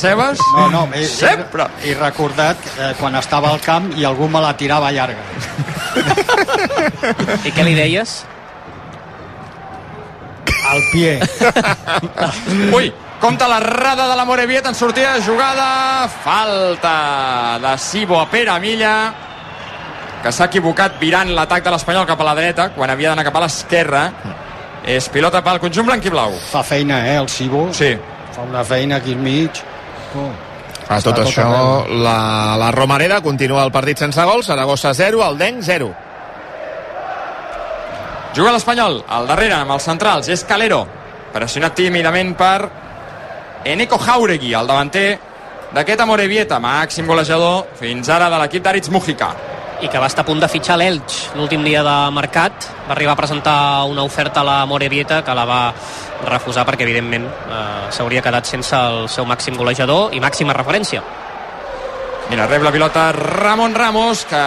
seves? No, no, he, Sempre. He, he recordat eh, quan estava al camp i algú me la tirava llarga. I què li deies? Al pie. Ui, compta l'errada de la Morevieta en sortida de jugada. Falta de Sibo a Pere Milla, que s'ha equivocat virant l'atac de l'Espanyol cap a la dreta, quan havia d'anar cap a l'esquerra. És pilota pel conjunt blanc i blau. Fa feina, eh, el Cibo. Sí. Fa una feina aquí al mig. A tot tot això, arreu. la, la Romareda continua el partit sense gols, Saragossa 0, el Denc 0. Juga l'Espanyol, al darrere, amb els centrals. És Calero, pressionat tímidament per Eneco Jauregui, el davanter d'aquest Amorebieta, màxim golejador fins ara de l'equip d'Aritz Mujica. I que va estar a punt de fitxar l'Elx l'últim dia de mercat va arribar a presentar una oferta a la Morevieta que la va refusar perquè evidentment eh, s'hauria quedat sense el seu màxim golejador i màxima referència Mira, rep la pilota Ramon Ramos, que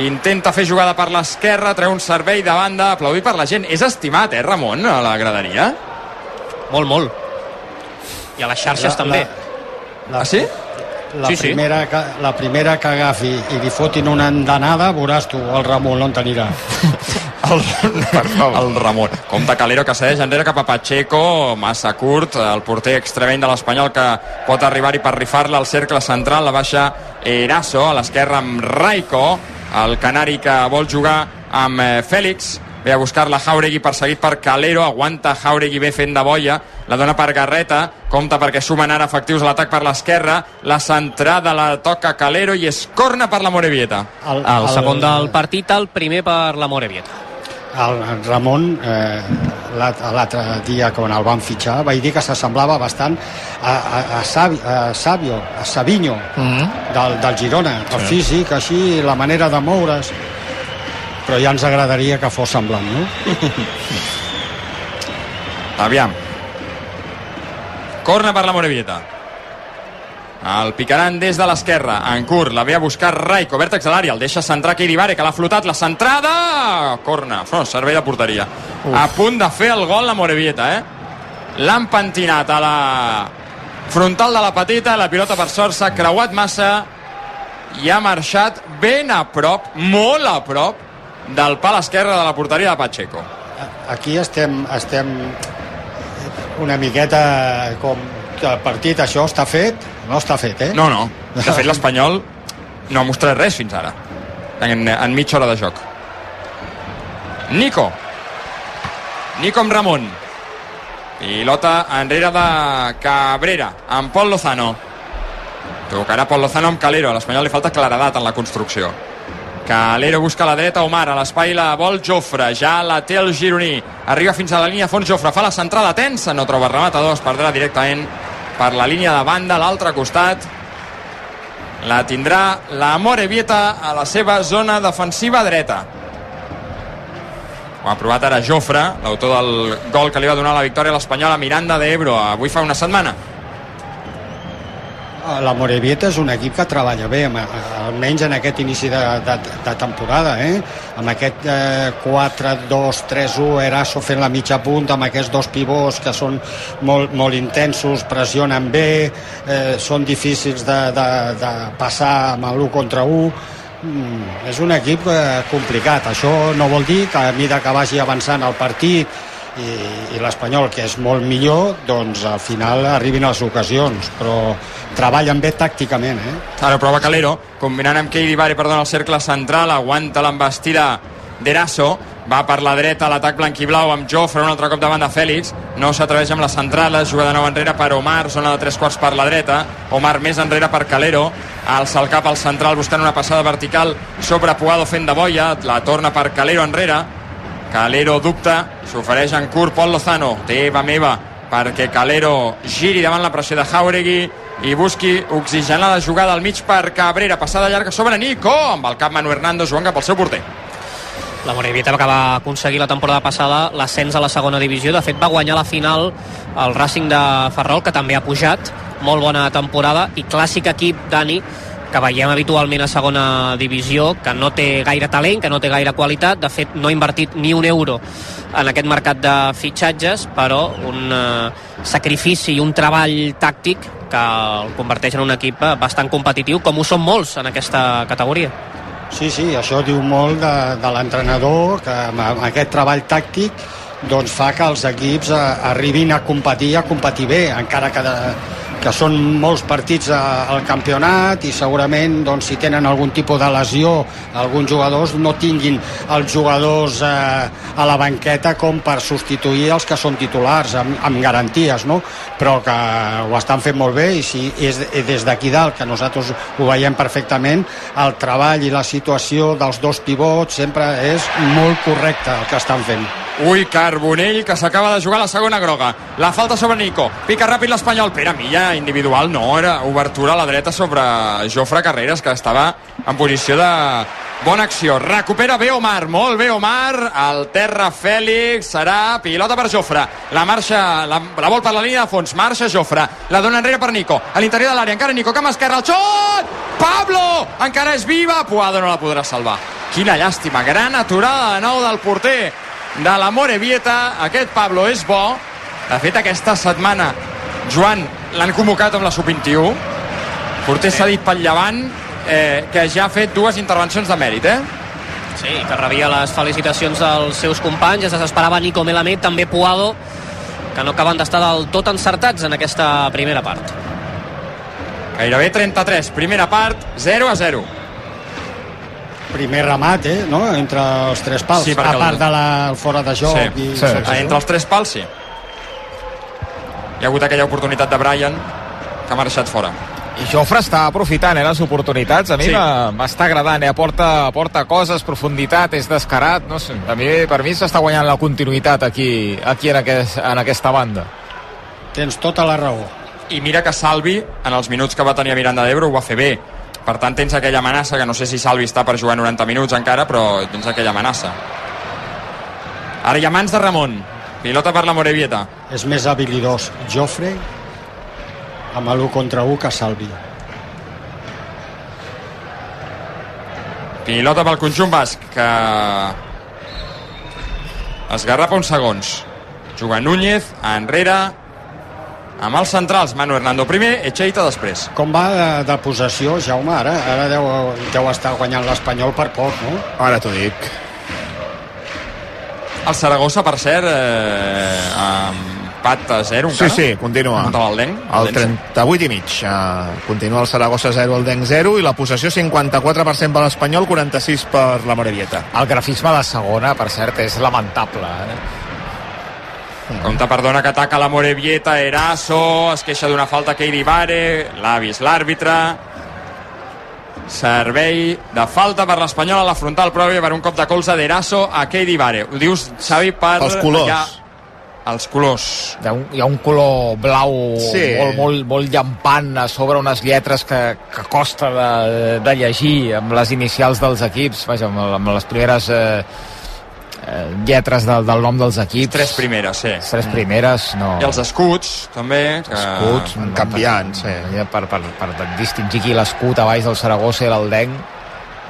intenta fer jugada per l'esquerra, treu un servei de banda, aplaudit per la gent. És estimat, eh, Ramon, a la graderia? molt, molt i a les xarxes La- també La, Ah, sí? La, Sí, sí. primera, que, la primera que agafi i li fotin una andanada, veuràs tu el Ramon on t'anirà. El, per favor. el Ramon. Compte Calero que cedeix enrere cap a Pacheco, massa curt, el porter extremeny de l'Espanyol que pot arribar-hi per rifar-la al cercle central, la baixa Eraso, a l'esquerra amb Raico, el canari que vol jugar amb eh, Fèlix, ve a buscar-la Jauregui perseguit per Calero, aguanta Jauregui bé fent de boia, la dona per Garreta, compta perquè sumen ara efectius a l'atac per l'esquerra, la centrada la toca Calero i es corna per la Morevieta. El, el segon del partit el primer per la Morevieta El, el Ramon, eh, l'alt- l'altre dia quan el van fitxar, vaig dir que s'assemblava bastant a, a, a, Savi, a Savio, a Savinho, Mm -hmm. del, del Girona. El físic, així, la manera de moure's. Però ja ens agradaria que fos semblant, no? Aviam. Corna per la Morevieta. El picaran des de l'esquerra. En curt, la ve a buscar Raico. Vèrtex de l'àrea, el deixa centrar Kiribare, que l'ha flotat. La centrada! Corna. No, servei de porteria. Uf. A punt de fer el gol la Morevieta, eh? L'han pentinat a la frontal de la petita. La pilota, per sort, s'ha creuat massa i ha marxat ben a prop, molt a prop, del pal esquerre de la porteria de Pacheco. Aquí estem, estem una miqueta com que el partit això està fet, no està fet, eh? No, no. De fet, l'Espanyol no ha mostrat res fins ara. En, en mitja hora de joc. Nico. Nico amb Ramon. Pilota enrere de Cabrera, amb Pol Lozano. Tocarà Pol Lozano amb Calero. A l'Espanyol li falta claredat en la construcció. Calero busca a la dreta, Omar, a l'espai la vol Jofre, ja la té el gironí, arriba fins a la línia fons Jofre, fa la centrada tensa, no troba rematador, es perdrà directament per la línia de banda, a l'altre costat, la tindrà la Morevieta a la seva zona defensiva dreta. Ho ha provat ara Jofre, l'autor del gol que li va donar la victòria a l'Espanyol a Miranda d'Ebro, avui fa una setmana. La Morevieta és un equip que treballa bé, amb- almenys en aquest inici de, de, de temporada, eh? amb aquest eh, 4-2-3-1, Eraso fent la mitja punta, amb aquests dos pivots que són molt, molt intensos, pressionen bé, eh, són difícils de, de, de passar amb l'1 contra 1, mm, és un equip eh, complicat. Això no vol dir que a mesura que vagi avançant el partit i, i l'Espanyol, que és molt millor, doncs al final arribin les ocasions, però treballen bé tàcticament, eh? Ara prova Calero, combinant amb Keidi Bari, perdona, el cercle central, aguanta l'embestida d'Eraso, va per la dreta a l'atac blanquiblau amb Jofre, un altre cop davant de Fèlix, no s'atreveix amb la centrala, juga de nou enrere per Omar, zona de tres quarts per la dreta, Omar més enrere per Calero, alça el cap al central buscant una passada vertical sobre Puado fent de boia, la torna per Calero enrere, Calero dubta, s'ofereix en curt Pol Lozano, teva meva, perquè Calero giri davant la pressió de Jauregui i busqui oxigenar la jugada al mig per Cabrera, passada llarga sobre Nico, amb el cap Manu Hernando jugant cap al seu porter. La Morevieta va acabar aconseguir la temporada passada l'ascens a la segona divisió. De fet, va guanyar la final el Racing de Ferrol, que també ha pujat. Molt bona temporada i clàssic equip, Dani, que veiem habitualment a segona divisió, que no té gaire talent, que no té gaire qualitat, de fet no ha invertit ni un euro en aquest mercat de fitxatges, però un eh, sacrifici i un treball tàctic que el converteix en un equip eh, bastant competitiu, com ho són molts en aquesta categoria. Sí, sí, això diu molt de, de l'entrenador, que amb, aquest treball tàctic doncs fa que els equips eh, arribin a competir a competir bé, encara que, de, que són molts partits al campionat i segurament doncs, si tenen algun tipus de lesió alguns jugadors no tinguin els jugadors eh, a la banqueta com per substituir els que són titulars amb, amb garanties, no? però que ho estan fent molt bé i si és des d'aquí dalt que nosaltres ho veiem perfectament el treball i la situació dels dos pivots sempre és molt correcte el que estan fent Ui, Carbonell, que s'acaba de jugar la segona groga. La falta sobre Nico. Pica ràpid l'Espanyol. Pere Milla, individual, no. Era obertura a la dreta sobre Jofre Carreras, que estava en posició de bona acció. Recupera bé Omar. Molt bé Omar. El terra Fèlix. Serà pilota per Jofre. La marxa, la, la vol per la línia de fons. Marxa Jofre. La dona enrere per Nico. A l'interior de l'àrea. Encara Nico, cama esquerra. El xot! Pablo! Encara és viva. Puado no la podrà salvar. Quina llàstima. Gran aturada de nou del porter de la Morevieta. Aquest Pablo és bo. De fet, aquesta setmana, Joan, l'han convocat amb la sub-21. Porter cedit pel Llevant, eh, que ja ha fet dues intervencions de mèrit, eh? Sí, que rebia les felicitacions dels seus companys. Es desesperava Nico Melamed, també Puado, que no acaben d'estar del tot encertats en aquesta primera part. Gairebé 33, primera part, 0 a 0. Primer remat, eh, no? entre els tres pals, Sí, sí, a part el- de la fora de joc Sí, i sí, Ah, això. entre els tres pals, sí. Hi ha hagut aquella oportunitat de Brian que ha marxat fora. I Jofre està aprofitant eh, les oportunitats. A mi Sí. sí. m'està agradant, eh? aporta, aporta coses, profunditat, és descarat. No sé, a mi, per mi s'està guanyant la continuïtat aquí, aquí en, aquest, en aquesta banda. Tens tota la raó. I mira que Salvi, en els minuts que va tenir a Miranda d'Ebro, ho va fer bé. Per tant, tens aquella amenaça, que no sé si Salvi està per jugar 90 minuts encara, però tens aquella amenaça. Ara hi ha mans de Ramon. Pilota per la Morevieta. És més habilidós Jofre amb l'1 contra 1 que Salvi. Pilota pel conjunt basc, que esgarrapa uns segons. Juga Núñez, enrere, amb els centrals, Manu Hernando primer, Echeita després. Com va de, de possessió, Jaume? Ara, ara deu, deu estar guanyant l'Espanyol per poc, no? Ara t'ho dic. El Saragossa, per cert, eh, amb empat a 0 Sí, encara. sí, continua. Contra l'Aldenc. El 38 i mig. Uh, continua el Saragossa 0, el Denc 0 i la possessió 54% per l'Espanyol, 46 per la Morevieta. El grafisme de segona, per cert, és lamentable. Eh? Compte, perdona, que ataca la Morevieta, Eraso, es queixa d'una falta Keiri Vare, l'ha vist l'àrbitre. Servei de falta per l'Espanyol a la frontal pròvia per un cop de colze d'Eraso a Keiri Vare. Ho dius, Xavi, per... Els colors. Ja, els colors. Hi ha un, hi ha un color blau sí. molt, molt, molt llampant a sobre unes lletres que, que costa de, de llegir amb les inicials dels equips, vaja, amb, amb les primeres eh, eh, lletres del, del nom dels equips. Tres primeres, sí. Tres primeres, no. I els escuts, també. Que... escuts, van canviant, sí. Per, per, per, per distingir aquí l'escut a baix del Saragossa i l'Aldenc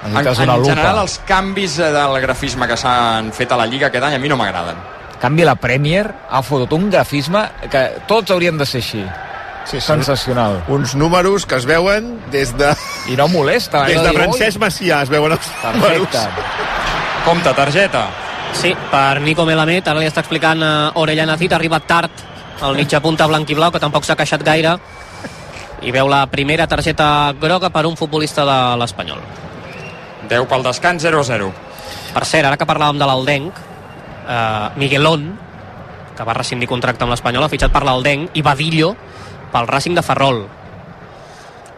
En, en una lupa. general, els canvis eh, del grafisme que s'han fet a la Lliga aquest any a mi no m'agraden. En canvi, la Premier ha fotut un grafisme que tots haurien de ser així. Sí, sí. Sensacional. Uns números que es veuen des de, I no molesta. eh? des de Dir, "Ui, Francesc Macià, es veuen els Perfecte. números. Compte, targeta. Sí, per Nico Melamed, ara li està explicant uh, Orellana Cid, ha arribat tard el mitja punta blanc i blau, que tampoc s'ha queixat gaire, i veu la primera targeta groga per un futbolista de l'Espanyol. 10 pel descans, 0-0. Per cert, ara que parlàvem de l'Aldenc, eh, Miguelón, que va rescindir contracte amb l'Espanyol, ha fitxat per l'Aldenc, i Badillo pel Racing de Ferrol.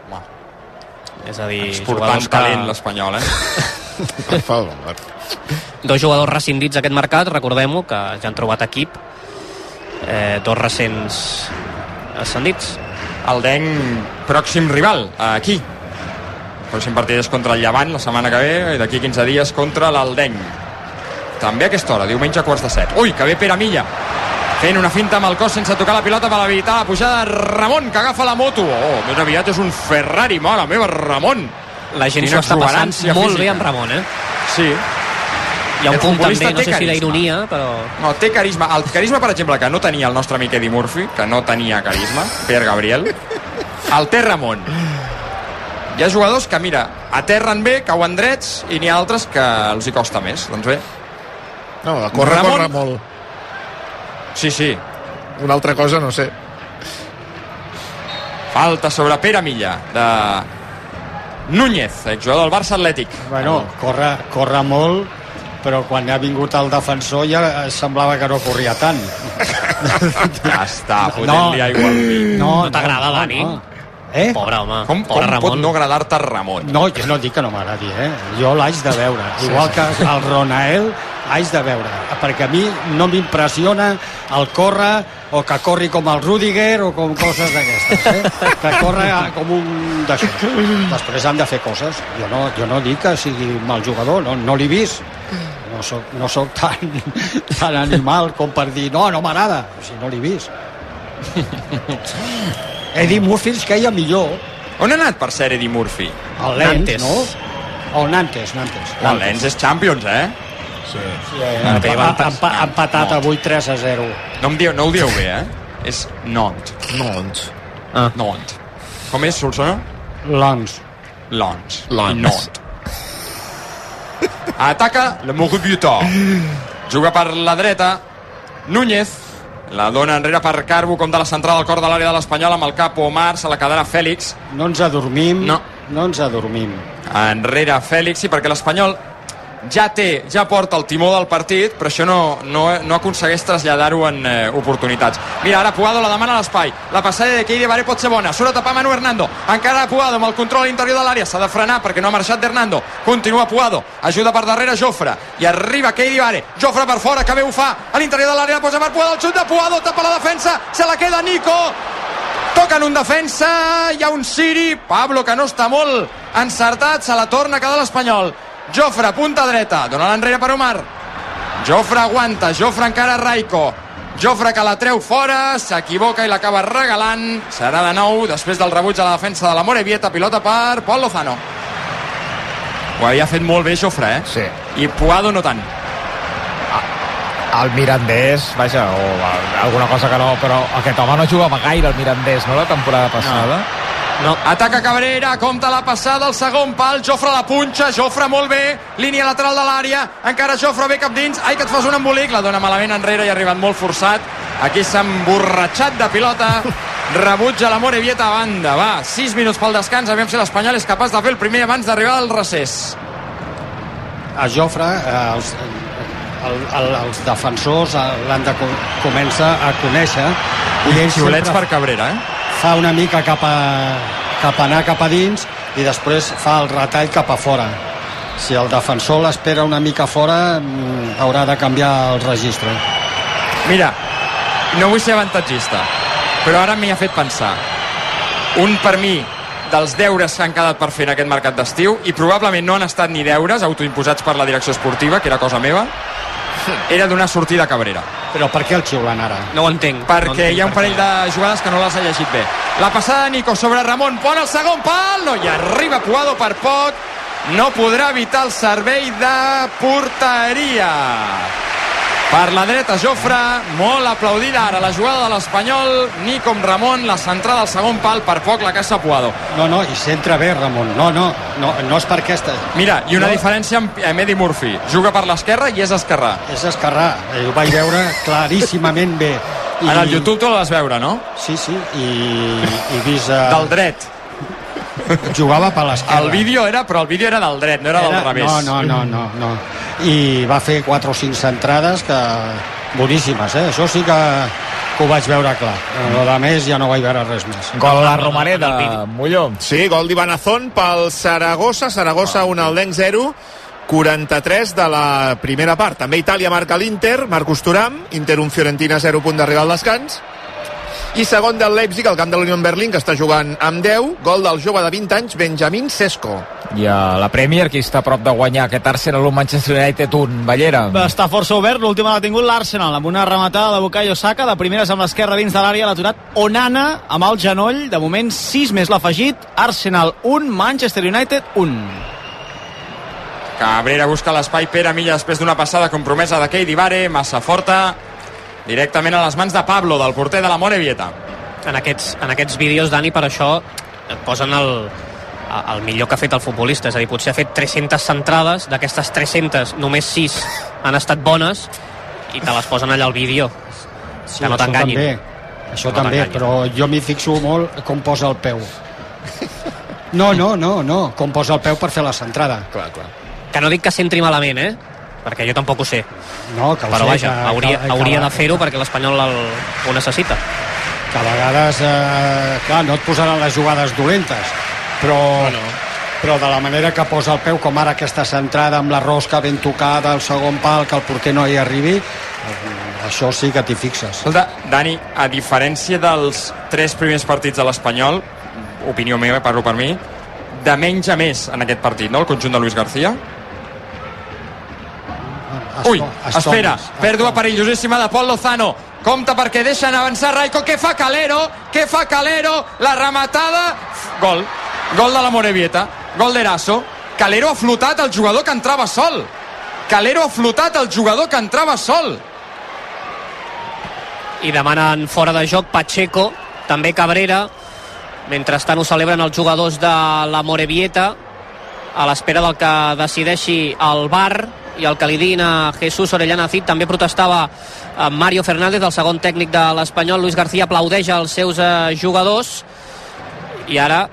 Home. És a dir, Exportant jugadors talent que, l'Espanyol, eh? Per favor. Dos jugadors rescindits aquest mercat, recordem-ho, que ja han trobat equip, eh, dos recents ascendits. El Denc, pròxim rival, aquí. Pròxim partit és contra el Llevant la setmana que ve i d'aquí 15 dies contra l'Aldenc. També a aquesta hora, diumenge a quarts de set. Ui, que bé Pere Milla. fent una finta amb el cos sense tocar la pilota per habilitar la pujada de Ramon que agafa la moto oh, més aviat és un Ferrari, mare meva, Ramon La gent s'ho està passant molt física. bé amb Ramon, eh? sí, Hi ha un punt també, no sé si carisma. d'ironia, però... no, té carisma el carisma per exemple que no tenia el nostre amic Eddie Murphy que no tenia carisma, Pierre Gabriel el té Ramon hi ha jugadors que, mira, aterren bé, cauen drets, i n'hi ha altres que els hi costa més. Doncs bé, No, a córrer, Ramon- corre molt. sí, sí, Una altra cosa, no sé. falta sobre Pere Milla, de Núñez, exjugador del Barça Atlètic. Bueno, corre, corre molt, però quan ha vingut el defensor ja semblava que no corria tant. Ja està, fotent-li aigua al vi. no, No t'agrada, Dani? Eh? Pobre home, Com, pobre com pot Ramon. no agradar-te Ramon? No, jo no dic que no m'agradi, eh? Jo l'haig de veure. Igual que el Ronael, haig de veure. Perquè a mi no m'impressiona el córrer o que corri com el Rudiger o com coses d'aquestes, eh? Que corre com un d'això. Després han de fer coses. Jo no, jo no dic que sigui mal jugador, no, no l'he vist. No soc, no soc tan, tan animal com per dir no, no m'agrada, si no l'he vist. Eddie Murphy es queia millor On ha anat, per ser Eddie Murphy? el Lens, Nantes. no? O Nantes, Nantes. El Lens és Champions, eh? Sí, eh, Ah, té empa- empatat No. avui 3 a 0. No, em dieu, no ho dieu bé, eh? És Nantes. Doncs. Ah. Nantes. Com és, Solsona? Lons. Lons. Lons. Nantes. Ataca le Morubiutà. Juga per la dreta. Núñez. La dona enrere per Carbo, com de la centrada al cor de l'àrea de l'Espanyol, amb el cap Omar, se la quedarà Fèlix. No ens adormim. No. No ens adormim. enrere Fèlix, sí, perquè l'Espanyol ja té, ja porta el timó del partit, però això no, no, no aconsegueix traslladar-ho en eh, oportunitats. Mira, ara Puado la demana a l'espai. La passada de Keide Baré pot ser bona. Surt a tapar Manu Hernando. Encara Puado amb el control a l'interior de l'àrea. S'ha de frenar perquè no ha marxat d'Hernando. Continua Puado. Ajuda per darrere Jofre. I arriba Keide Baré. Jofre per fora, que bé ho fa. A l'interior de l'àrea la posa per Puado. El xut de Puado. Tapa la defensa. Se la queda Nico. Toquen un defensa, hi ha un Siri, Pablo que no està molt encertat, se la torna a quedar l'Espanyol. Jofre, punta dreta, dona l'enrere per Omar. Jofre aguanta, Jofre encara Raico. Jofre que la treu fora, s'equivoca i l'acaba regalant. Serà de nou, després del rebuig a la defensa de la Morevieta, pilota per Pol Lozano. Ho havia fet molt bé Jofre, eh? Sí. I Puado no tant. El Mirandés, vaja, o alguna cosa que no, però aquest home no jugava gaire, el Mirandés, no, la temporada passada? No, Ataca Cabrera, compta la passada al segon pal, Jofre la punxa, Jofre molt bé, línia lateral de l'àrea, encara Jofre bé cap dins, ai que et fas un embolic, la dona malament enrere i ha arribat molt forçat, aquí s'ha emborratxat de pilota, rebutja la Morevieta a banda, va, 6 minuts pel descans, aviam si l'Espanyol és capaç de fer el primer abans d'arribar al recés. A Jofre, eh, els, el, el, els defensors eh, l'han de co començar a conèixer i Xiulets sempre per Cabrera, eh? Fa una mica cap a, cap a anar cap a dins i després fa el retall cap a fora. Si el defensor l'espera una mica fora, mm, haurà de canviar el registre. Mira, no vull ser avantatgista, però ara m'hi ha fet pensar. Un per mi dels deures que han quedat per fer en aquest mercat d'estiu i probablement no han estat ni deures autoimposats per la direcció esportiva, que era cosa meva, era donar sortida a Cabrera. Però per què el xiulen ara? no ho entenc. no Perquè entenc hi ha un per parell què. de jugades que no les ha llegit bé. La passada de Nico sobre Ramon, pon el segon pal, no hi arriba Puado per poc, no podrà evitar el servei de porteria. Per la dreta, Jofre, molt aplaudida ara la jugada de l'Espanyol, Nico amb Ramon, la centrada al segon pal, per poc la caixa Puado. No, no, i centra bé, Ramon. No, no, no, no és per aquesta. Mira, i una No. diferència amb amb Eddie Murphy. Juga per l'esquerra i és esquerrà. És esquerrà. Eh, Ho vaig veure claríssimament bé. I, En el YouTube tu l'has veure, no? Sí, sí, i, i vist... Eh, Del dret. Jugava per l'esquerra. El vídeo era, però el vídeo era del dret, no era, del revés. No, no, no, no, no. I va fer 4 o 5 centrades que boníssimes, eh? Això sí que, que ho vaig veure clar. Lo de més ja no vaig veure res més. Gol a la Romareda, Molló. Sí, gol d'Ibanazón pel Saragossa, Saragossa 1 al Denc 0 43 de la primera part. També Itàlia marca l'Inter, Marcus Turam, Inter un Fiorentina 0 punt d'arribar al descans. I segon del Leipzig, al camp de l'Unió Berlín, que està jugant amb 10, gol del jove de 20 anys, Benjamin Sesco. I a la Premier, qui està a prop de guanyar aquest Arsenal, un Manchester United, un Ballera. Està força obert, l'última l'ha tingut l'Arsenal, amb una rematada de Bukayo Saka, de primeres amb l'esquerra dins de l'àrea, l'ha aturat Onana amb el genoll, de moment 6 més l'ha afegit, Arsenal 1, Manchester United 1. Cabrera busca l'espai Pere Milla després d'una passada compromesa de Keidi Vare, massa forta, directament a les mans de Pablo, del porter de la Morevieta. En aquests, en aquests vídeos, Dani, per això et posen el, el millor que ha fet el futbolista, és a dir, potser ha fet 300 centrades, d'aquestes 300 només 6 han estat bones i te les posen allà al vídeo Sí, que no això t'enganyin també, Això No també, però jo m'hi fixo molt com posa el peu. No, no, no, no, com posa el peu per fer la centrada. Clar, clar. que no dic que s'entri malament, eh? Perquè jo tampoc ho sé No, que ho però sé, vaja, que, hauria, que, hauria que, de fer-ho perquè l'Espanyol el, ho necessita Que a vegades, eh, clar, no et posaran les jugades dolentes, però, però de la manera que posa el peu, com ara aquesta centrada amb la rosca ben tocada, el segon pal, que el porter no hi arribi, eh, això sí que t'hi fixes. Escolta, Dani, a diferència dels tres primers partits de l'Espanyol, opinió meva, parlo per mi, de menys a més en aquest partit, no?, el conjunt de Luis García. Ui, Esto- espera, estones, pèrdua perillosíssima de Pol Lozano. Compte perquè deixen avançar Raico. Què fa Calero? Què fa Calero? La rematada... Gol. Gol de la Morevieta. Gol d'Eraso. Calero ha flotat el jugador que entrava sol. Calero ha flotat el jugador que entrava sol. i demanen fora de joc Pacheco, també Cabrera mentrestant ho celebren els jugadors de la Morevieta a l'espera del que decideixi el bar i el que li diguin a Jesús Orellana Cid també protestava eh, Mario Fernández el segon tècnic de l'Espanyol Luis García aplaudeix als seus eh, jugadors i ara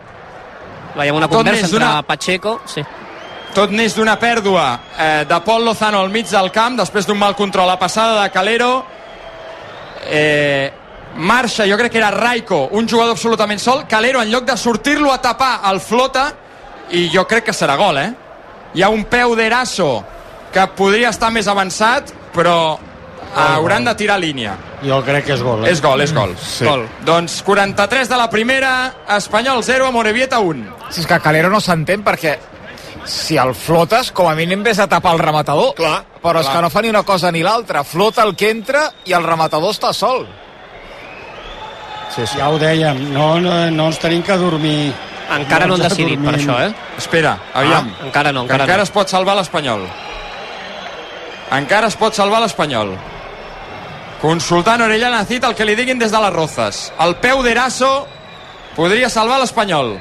veiem una Tot conversa entre Pacheco sí. Tot neix d'una pèrdua eh, de Pol Lozano al mig del camp, després d'un mal control. La passada de Calero, eh, marxa, jo crec que era Raico, un jugador absolutament sol. Calero, en lloc de sortir-lo a tapar, el flota, i jo crec que serà gol, eh? Hi ha un peu d'Eraso que podria estar més avançat, però hauran de tirar línia. Jo crec que és gol. Eh? És gol, és gol. Sí. gol. Doncs 43 de la primera, Espanyol 0, a Morevieta 1. Si és que Calero no s'entén perquè si el flotes, com a mínim vés a tapar el rematador. Clar, Però és clar. que no fa ni una cosa ni l'altra. Flota el que entra i el rematador està sol. Sí, sí. Ja ho dèiem, no, no, no ens tenim que dormir. encara no, ens han decidit per dormim. això eh? Espera, aviam. Ah, encara no, encara, encara no. es pot salvar l'Espanyol. Encara es pot salvar l'Espanyol. Consultant Orellana Cid el que li diguin des de les Rozas. El peu d'Eraso podria salvar l'Espanyol.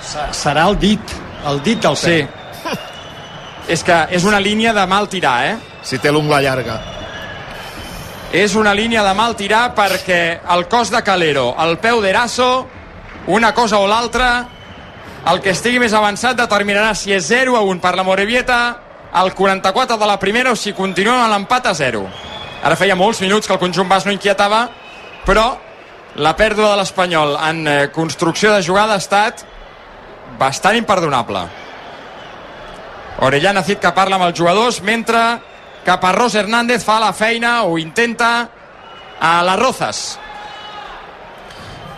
Se- Serà el dit, el dit del Sí. peu. És que és una línia de mal tirar, eh? Si té l'ungla llarga. És una línia de mal tirar perquè el cos de Calero, el peu d'Eraso, una cosa o l'altra, el que estigui més avançat determinarà si és 0 a 1 per la Morevieta al 44 de la primera o si continuem amb l'empat a 0. Ara feia molts minuts que el conjunt bas no inquietava, però la pèrdua de l'Espanyol en eh, construcció de jugada ha estat bastant imperdonable. Orellana Cid que parla amb els jugadors mentre Caparrós Hernández fa la feina o intenta a les Rozas.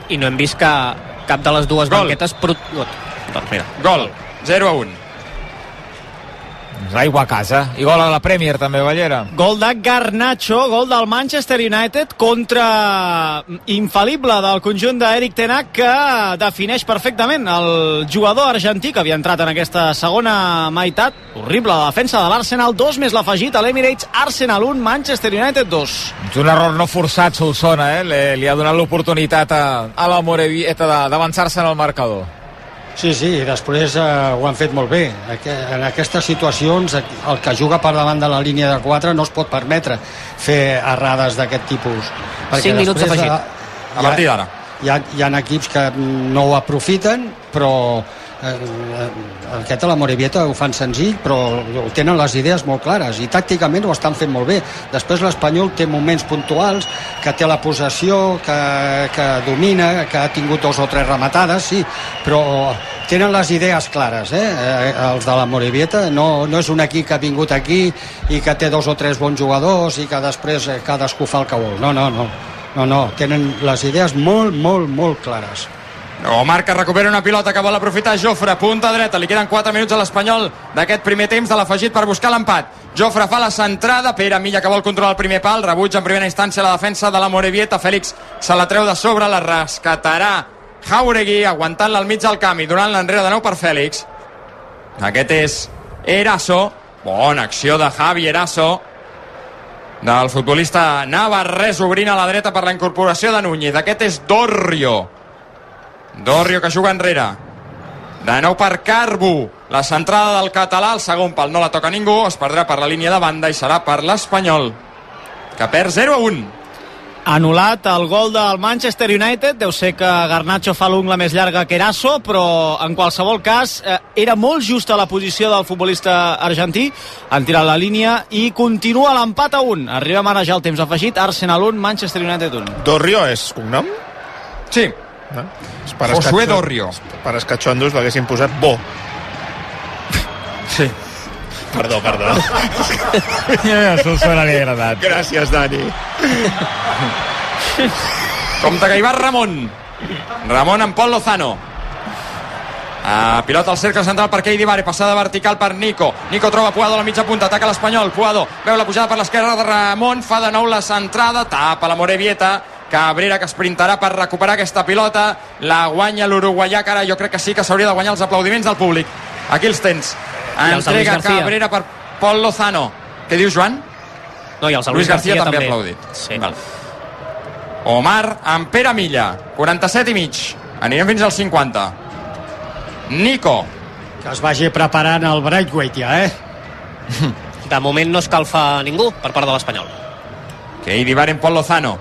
i no hem vist que cap de les dues Gol. banquetes pro... doncs mira, Gol, 0 a 1. Doncs Aigua a casa. I gol a la Premier també, Ballera. Gol de Garnacho, gol del Manchester United contra infal·lible del conjunt d'Eric Tenac que defineix perfectament el jugador argentí que havia entrat en aquesta segona meitat. Horrible la defensa de l'Arsenal, 2 més l'afegit a l'Emirates, Arsenal 1, Manchester United 2. És un error no forçat, Solsona, eh? Li, li ha donat l'oportunitat a, a la Morevieta d'avançar-se en el marcador. Sí, sí, i després eh, ho han fet molt bé. En aquestes situacions, el que juga per davant de la línia de 4 no es pot permetre fer errades d'aquest tipus. Cinc minuts després, afegit. eh, A partir d'ara. Hi ha, hi ha equips que no ho aprofiten, però eh, eh, aquest a la Morevieta ho fan senzill, però tenen les idees molt clares i tàcticament ho estan fent molt bé. Després l'Espanyol té moments puntuals, que té la possessió, que, que domina, que ha tingut dos o tres rematades, sí, però tenen les idees clares, eh? eh els de la Morevieta. No, no és un equip que ha vingut aquí i que té dos o tres bons jugadors i que després eh, cadascú fa el que vol. No, no, no. No, no, tenen les idees molt, molt, molt clares. Omar que recupera una pilota que vol aprofitar Jofre, punta dreta, li queden 4 minuts a l'Espanyol d'aquest primer temps de l'afegit per buscar l'empat. Jofre fa la centrada, Pere Milla que vol controlar el primer pal, rebuig en primera instància la defensa de la Morevieta, Fèlix se la treu de sobre, la rescatarà Jauregui, aguantant-la al mig del camp i donant l'enrere de nou per Fèlix. Aquest és Eraso, bona acció de Javi Eraso, del futbolista Navarrés obrint a la dreta per la incorporació de Núñez. Aquest és Dorrio. Dorrio que juga enrere. De nou per Carbu. La centrada del català, el segon pal no la toca ningú, es perdrà per la línia de banda i serà per l'Espanyol, que perd 0 a 1. Anul·lat el gol del Manchester United, deu ser que Garnacho fa l'ungla més llarga que Eraso, però en qualsevol cas eh, era molt justa la posició del futbolista argentí, han tirat la línia i continua l'empat a 1. Arribem ara ja al temps afegit, Arsenal 1, Manchester United 1. Dorrio és cognom? Sí, És per Josué Dorrio. Per escatxondos l'haguessin posat Bo. sí. Perdó, perdó. Ja, Això se l'havia agradat. Gràcies, Dani. Compte que hi va Ramon. Ramon amb Pol Lozano. Uh, pilota al cercle central per Keidi Vare, passada vertical per Nico. Nico troba Puado a la mitja punta, ataca l'Espanyol. Puado veu la pujada per l'esquerra de Ramon, fa de nou la centrada, tapa la Morevieta. Cabrera que esprintarà per recuperar aquesta pilota. La guanya l'uruguaià, que ara jo crec que sí que s'hauria de guanyar els aplaudiments del públic. Aquí els tens. Entrega García. Cabrera per Pol Lozano. Què dius, Joan? No, i els de Luis García, també ha aplaudit. Sí. Val. Omar amb Pere Milla, 47 i mig. Anirem fins als 50. Nico, Que es vagi preparant el Braithwaite ja, eh? De moment no escalfa ningú per part de l'Espanyol. que hi divaren Pol Lozano.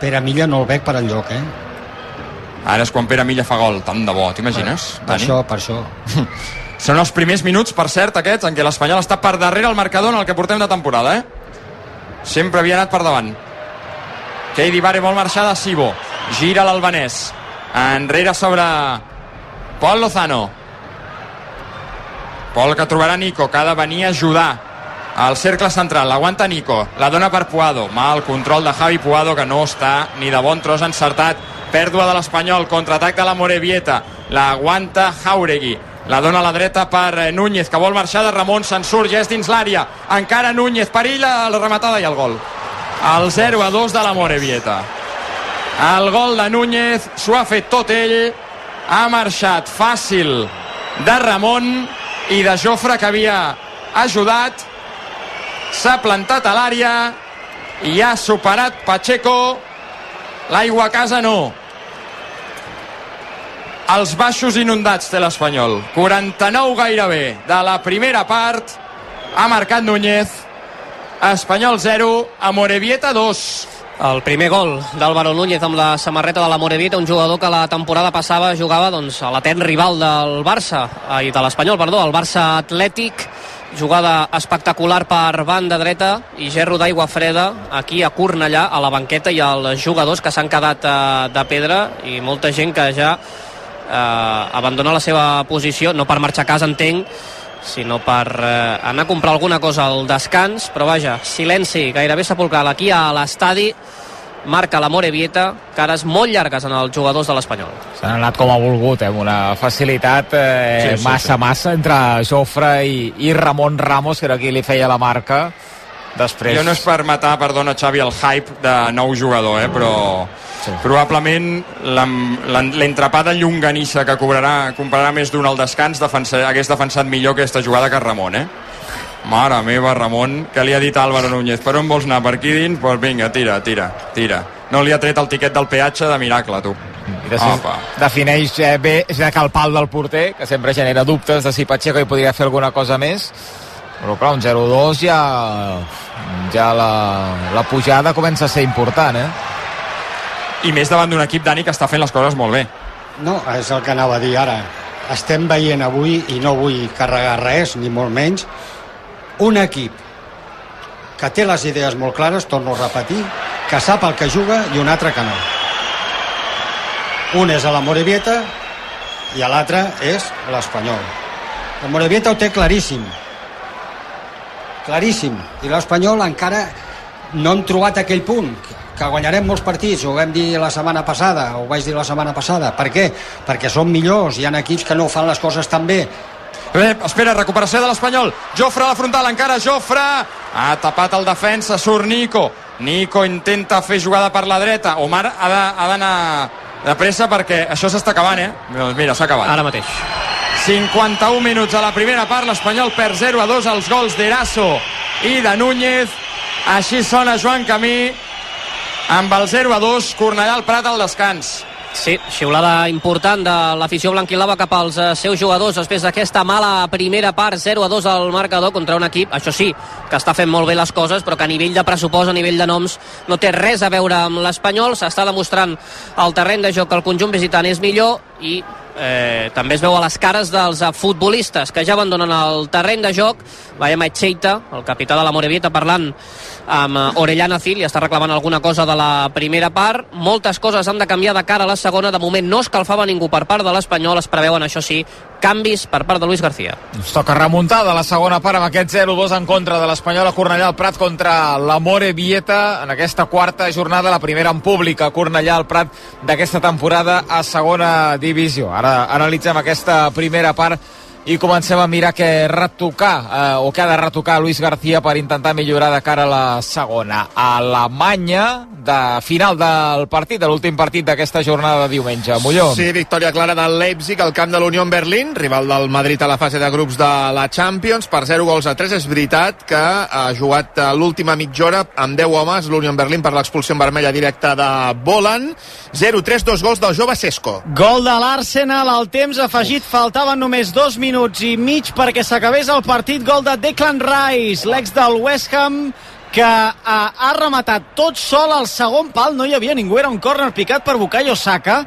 Pere Milla no el veig per enlloc, eh? Ara és quan Pere Milla fa gol. Tant de bo, t'imagines? Per Dani? això, per això. Són els primers minuts, per cert, aquests, en què l'Espanyol està per darrere el marcador en el que portem de temporada, eh? Sempre havia anat per davant. Keidi Vare vol marxar de Sibo. Gira l'albanès. Enrere sobre Pol Lozano. Pol que trobarà Nico, que ha de venir a ajudar al cercle central, l'aguanta Nico, la dona per Puado, mal control de Javi Puado que no està ni de bon tros encertat, pèrdua de l'Espanyol, contraatac de la Morevieta, l'aguanta Jauregui, la dona a la dreta per eh, Núñez, que vol marxar de Ramon, se'n surt, ja és dins l'àrea, encara Núñez, perilla la rematada i el gol. El 0 a 2 de la Morevieta. El gol de Núñez s'ho ha fet tot ell, ha marxat fàcil de Ramon i de Jofre que havia ajudat, s'ha plantat a l'àrea i ha superat Pacheco, l'aigua a casa no. Els baixos inundats té l'Espanyol. 49 gairebé de la primera part. Ha marcat Núñez. Espanyol 0, a Morevieta 2. El primer gol d'Álvaro Núñez amb la samarreta de la Morevieta, un jugador que la temporada passada jugava doncs, a l'etern rival del Barça, ai, de l'Espanyol, perdó, el Barça Atlètic, jugada espectacular per banda dreta i gerro d'aigua freda aquí a Cornellà, a la banqueta i els jugadors que s'han quedat eh, de pedra i molta gent que ja eh, abandona la seva posició, no per marxar a casa entenc, sinó per eh, anar a comprar alguna cosa al descans, però vaja, silenci gairebé sepulcral aquí a l'estadi marca la Morevieta, cares molt llargues en els jugadors de l'Espanyol. S'han anat com ha volgut, eh, amb una facilitat eh, Sí, sí, massa, sí. massa entre Jofre i, i Ramon Ramos, que era qui li feia la marca. Després... Jo no és per matar, perdona Xavi, el hype de nou jugador, eh? però Sí. probablement l'em- l'en- l'entrapada llonganissa que cobrarà, comprarà més d'un al descans defensa, hagués defensat millor aquesta jugada que Ramon, eh? Mare meva, Ramon, que li ha dit Álvaro Núñez, per on vols anar, per aquí dins? Doncs pues vinga, tira, tira, tira. No li ha tret el tiquet del peatge de miracle, tu. I després Apa. defineix eh, bé és que el pal del porter, que sempre genera dubtes de si Pacheco hi podria fer alguna cosa més. Però clar, un 0-2 ja, ja la, la pujada comença a ser important, eh? I més davant d'un equip, Dani, que està fent les coses molt bé. No, és el que anava a dir ara. Estem veient avui, i no vull carregar res, ni molt menys, un equip que té les idees molt clares, torno a repetir, que sap el que juga i un altre que no. Un és a la Morevieta i l'altre és l'Espanyol. La Morevieta ho té claríssim. Claríssim. I l'Espanyol encara no han trobat aquell punt que guanyarem molts partits, ho vam dir la setmana passada, ho vaig dir la setmana passada. Per què? Perquè són millors, hi ha equips que no fan les coses tan bé. Bé, espera, recuperació de l'Espanyol. Jofre a la frontal, encara Jofre. Ha tapat el defensa, surt Nico. Nico intenta fer jugada per la dreta. Omar ha d'anar de pressa perquè això s'està acabant, eh? Doncs mira, s'ha acabat. Ara mateix. 51 minuts a la primera part, l'Espanyol perd 0 a 2 els gols d'Eraso i de Núñez. Així sona Joan Camí amb el 0 a 2, Cornellà al Prat al descans. Sí, xiulada important de l'afició blanquilava cap als eh, seus jugadors després d'aquesta mala primera part, 0 a 2 al marcador contra un equip, això sí, que està fent molt bé les coses, però que a nivell de pressupost, a nivell de noms, no té res a veure amb l'Espanyol, s'està demostrant el terreny de joc que el conjunt visitant és millor i eh, també es veu a les cares dels futbolistes que ja abandonen el terreny de joc. Veiem a Etxeita, el capità de la Morevieta parlant amb eh, Orellana Cil i està reclamant alguna cosa de la primera part. Moltes coses han de canviar de cara a la segona. De moment no escalfava ningú per part de l'Espanyol. Es preveuen això sí canvis per part de Luis García. Ens toca remuntar de la segona part amb aquest 0-2 en contra de l'Espanyol a Cornellà al Prat contra la More Vieta en aquesta quarta jornada, la primera en públic a Cornellà al Prat d'aquesta temporada a segona divisió. Ara analitzem aquesta primera part i comencem a mirar què retocar eh, o què ha de retocar Luis García per intentar millorar de cara a la segona. Alemanya, de final del partit, de l'últim partit d'aquesta jornada de diumenge. Molló. Sí, victòria clara del Leipzig al camp de l'Unió en Berlín, rival del Madrid a la fase de grups de la Champions, per 0 gols a 3. És veritat que ha jugat l'última mitja hora amb 10 homes l'Unió en Berlín per l'expulsió en vermella directa de Bolan. 0-3, dos gols del jove Sesco. Gol de l'Arsenal al temps afegit, faltaven només dos minuts minuts i mig perquè s'acabés el partit. Gol de Declan Rice, l'ex del West Ham, que ha, ha rematat tot sol al segon pal, no hi havia ningú, era un córner picat per Bukayo Saka.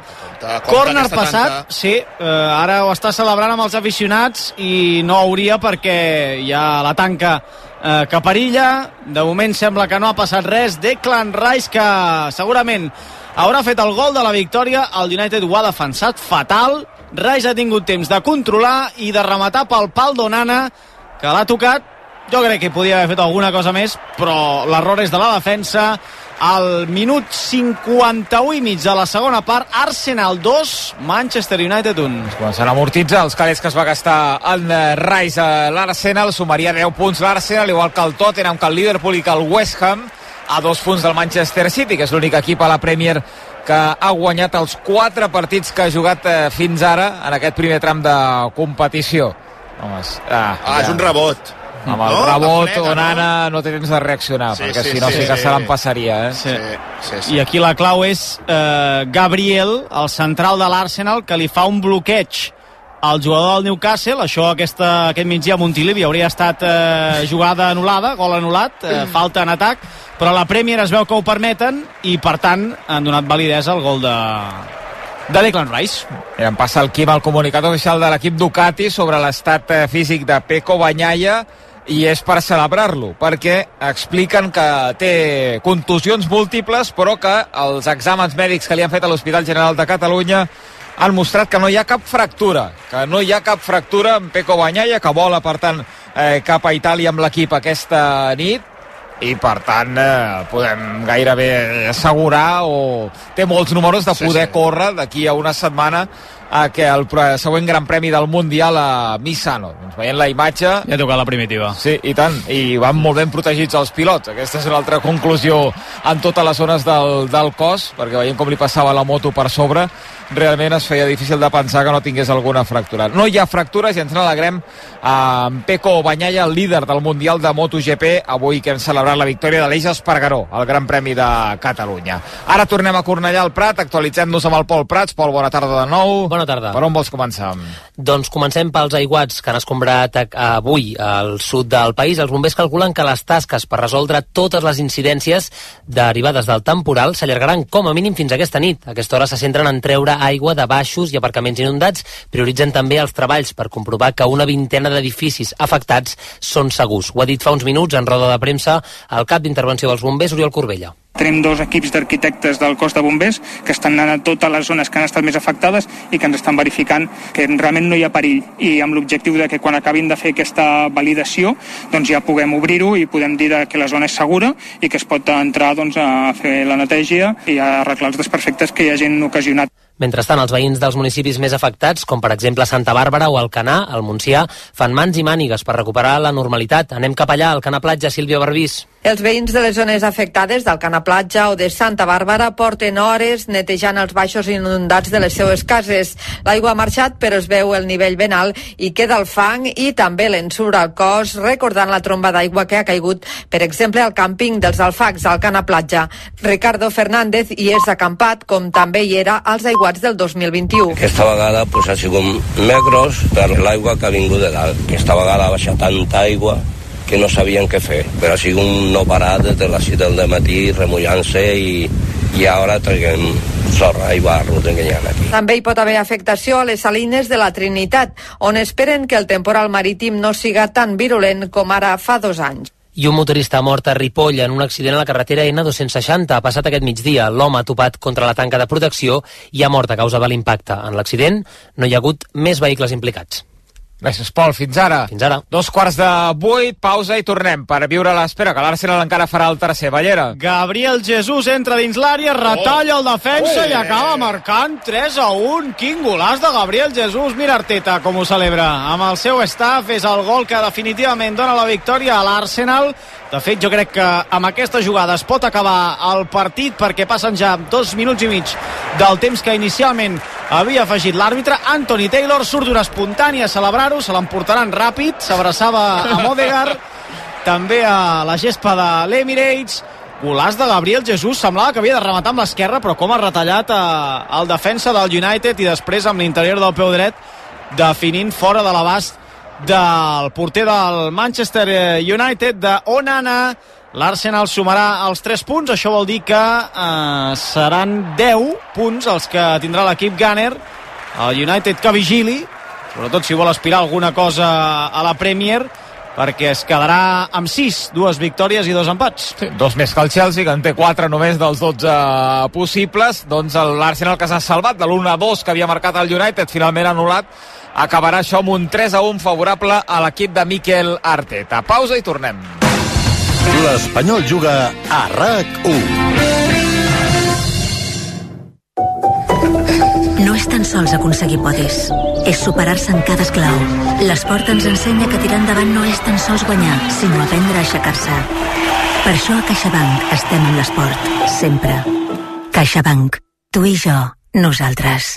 Córner passat, tanta... sí, eh, ara ho està celebrant amb els aficionats i no hauria perquè hi ha la tanca eh, que perilla. De moment sembla que no ha passat res. Declan Rice, que segurament haurà fet el gol de la victòria. El United ho ha defensat fatal Reis ha tingut temps de controlar i de rematar pel pal d'Onana, que l'ha tocat. Jo crec que podia haver fet alguna cosa més, però l'error és de la defensa. Al minut 51 i mig de la segona part, Arsenal 2, Manchester United 1. Es comencen a amortitzar els calés que es va gastar en Rice a l'Arsenal, sumaria 10 punts l'Arsenal, igual que el Tottenham, que el Liverpool i que el West Ham, a dos punts del Manchester City, que és l'únic equip a la Premier que ha guanyat els quatre partits que ha jugat eh, fins ara en aquest primer tram de competició. Home, ah, ah ja. és un rebot. Amb el no? rebot, Onana no? no té temps de reaccionar, sí, perquè sí, si no sí, sí que sí. se l'empassaria. Eh? Sí. Sí, sí. I aquí la clau és eh, Gabriel, el central de l'Arsenal, que li fa un bloqueig al jugador del Newcastle, això aquesta, aquest migdia a Montilivi hauria estat eh, jugada anul·lada, gol anul·lat, eh, falta en atac, però la Premier es veu que ho permeten i per tant han donat validesa al gol de, de Declan Rice. I em passa el Quim al comunicat oficial de l'equip Ducati sobre l'estat eh, físic de Peco Banyaya i és per celebrar-lo, perquè expliquen que té contusions múltiples, però que els exàmens mèdics que li han fet a l'Hospital General de Catalunya han mostrat que no hi ha cap fractura, que no hi ha cap fractura en Peco Banyaya, que vola, per tant, eh, cap a Itàlia amb l'equip aquesta nit, i per tant eh, podem gairebé assegurar o té molts números de poder sí, sí. córrer d'aquí a una setmana a que el següent Gran Premi del Mundial a Misano. Doncs veient la imatge... Ja toca la primitiva. Sí, i tant. I van molt ben protegits els pilots. Aquesta és una altra conclusió en totes les zones del, del cos, perquè veiem com li passava la moto per sobre realment es feia difícil de pensar que no tingués alguna fractura. No hi ha fractures i ens n'alegrem amb Peco Banyalla, el líder del Mundial de MotoGP, avui que hem celebrat la victòria de l'Eix Espargaró, el Gran Premi de Catalunya. Ara tornem a Cornellà al Prat, actualitzem-nos amb el Pol Prats. Pol, bona tarda de nou. Bona tarda. Per on vols començar? Doncs comencem pels aiguats que han escombrat avui al sud del país. Els bombers calculen que les tasques per resoldre totes les incidències derivades del temporal s'allargaran com a mínim fins aquesta nit. A aquesta hora se centren en treure aigua de baixos i aparcaments inundats. Prioritzen també els treballs per comprovar que una vintena d'edificis afectats són segurs. Ho ha dit fa uns minuts en roda de premsa el cap d'intervenció dels bombers, Oriol Corbella. Tenim dos equips d'arquitectes del cos de bombers que estan anant a totes les zones que han estat més afectades i que ens estan verificant que realment no hi ha perill i amb l'objectiu de que quan acabin de fer aquesta validació doncs ja puguem obrir-ho i podem dir que la zona és segura i que es pot entrar doncs, a fer la neteja i a arreglar els desperfectes que hi hagin ocasionat. Mentrestant, els veïns dels municipis més afectats, com per exemple Santa Bàrbara o Alcanar, al Montsià, fan mans i mànigues per recuperar la normalitat. Anem cap allà, al Cana Platja, Sílvia Barbís. Els veïns de les zones afectades d'Alcana Platja o de Santa Bàrbara porten hores netejant els baixos inundats de les seues cases. L'aigua ha marxat, però es veu el nivell ben alt i queda el fang i també l'ensurt al cos, recordant la tromba d'aigua que ha caigut, per exemple, al càmping dels Alfacs, al Platja. Ricardo Fernández hi és acampat, com també hi era als aiguats del 2021. Aquesta vegada pues, ha sigut més gros per l'aigua que ha vingut de dalt. Aquesta vegada ha baixat tanta aigua que no sabien què fer, però ha sigut un no parar des de les 7 del matí remullant-se i, i ara traguem sorra i barro ha aquí. També hi pot haver afectació a les salines de la Trinitat, on esperen que el temporal marítim no siga tan virulent com ara fa dos anys. I un motorista mort a Ripoll en un accident a la carretera N260. Ha passat aquest migdia. L'home ha topat contra la tanca de protecció i ha mort a causa de l'impacte. En l'accident no hi ha hagut més vehicles implicats. Gràcies, Pol. Fins ara. Fins ara. Dos quarts de vuit, pausa i tornem per viure l'espera, que l'Arsenal encara farà el tercer. Ballera. Gabriel Jesús entra dins l'àrea, retalla el defensa Oh. i acaba marcant 3 a 1. Quin golaç de Gabriel Jesús. Mira Arteta com ho celebra. Amb el seu staff és el gol que definitivament dona la victòria a l'Arsenal. De fet, jo crec que amb aquesta jugada es pot acabar el partit perquè passen ja dos minuts i mig del temps que inicialment havia afegit l'àrbitre. Anthony Taylor surt d'una espontània a celebrar-ho, se l'emportaran ràpid, s'abraçava a Modegar, també a la gespa de l'Emirates, Golaç de Gabriel Jesús, semblava que havia de rematar amb l'esquerra, però com ha retallat a, el defensa del United i després amb l'interior del peu dret definint fora de l'abast del porter del Manchester United de Onana l'Arsenal sumarà els 3 punts això vol dir que eh, seran 10 punts els que tindrà l'equip Gunner el United que vigili sobretot si vol aspirar alguna cosa a la Premier perquè es quedarà amb 6, dues victòries i dos empats. Sí, dos més que el Chelsea, que en té 4 només dels 12 possibles. Doncs l'Arsenal que s'ha salvat de l'1 a 2 que havia marcat el United, finalment anul·lat, acabarà això amb un 3 a 1 favorable a l'equip de Mikel Arteta. Pausa i tornem. L'Espanyol juga a RAC1. No és tan sols aconseguir podis, és superar-se en cada esclau. L'esport ens ensenya que tirar endavant no és tan sols guanyar, sinó aprendre a aixecar-se. Per això a CaixaBank estem amb l'esport, sempre. CaixaBank. Tu i jo, nosaltres.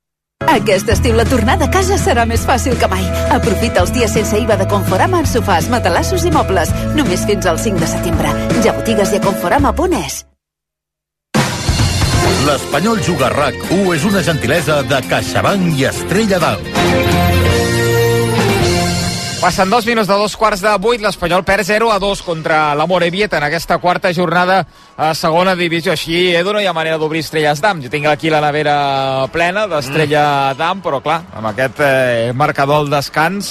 Aquest estiu la tornada a casa serà més fàcil que mai. Aprofita els dies sense IVA de Conforama en sofàs, matalassos i mobles. Només fins al 5 de setembre. Ja botigues i a conforama.es. L'Espanyol juga a RAC1 és una gentilesa de CaixaBank i Estrella d'Alt. Passen dos minuts de dos quarts de vuit, l'Espanyol perd 0 a 2 contra la Morevieta en aquesta quarta jornada a segona divisió. Així, Edu, no hi ha manera d'obrir Estrelles d'Am. Jo tinc aquí la nevera plena d'Estrella mm. d'Am, però clar, amb aquest eh, marcador al descans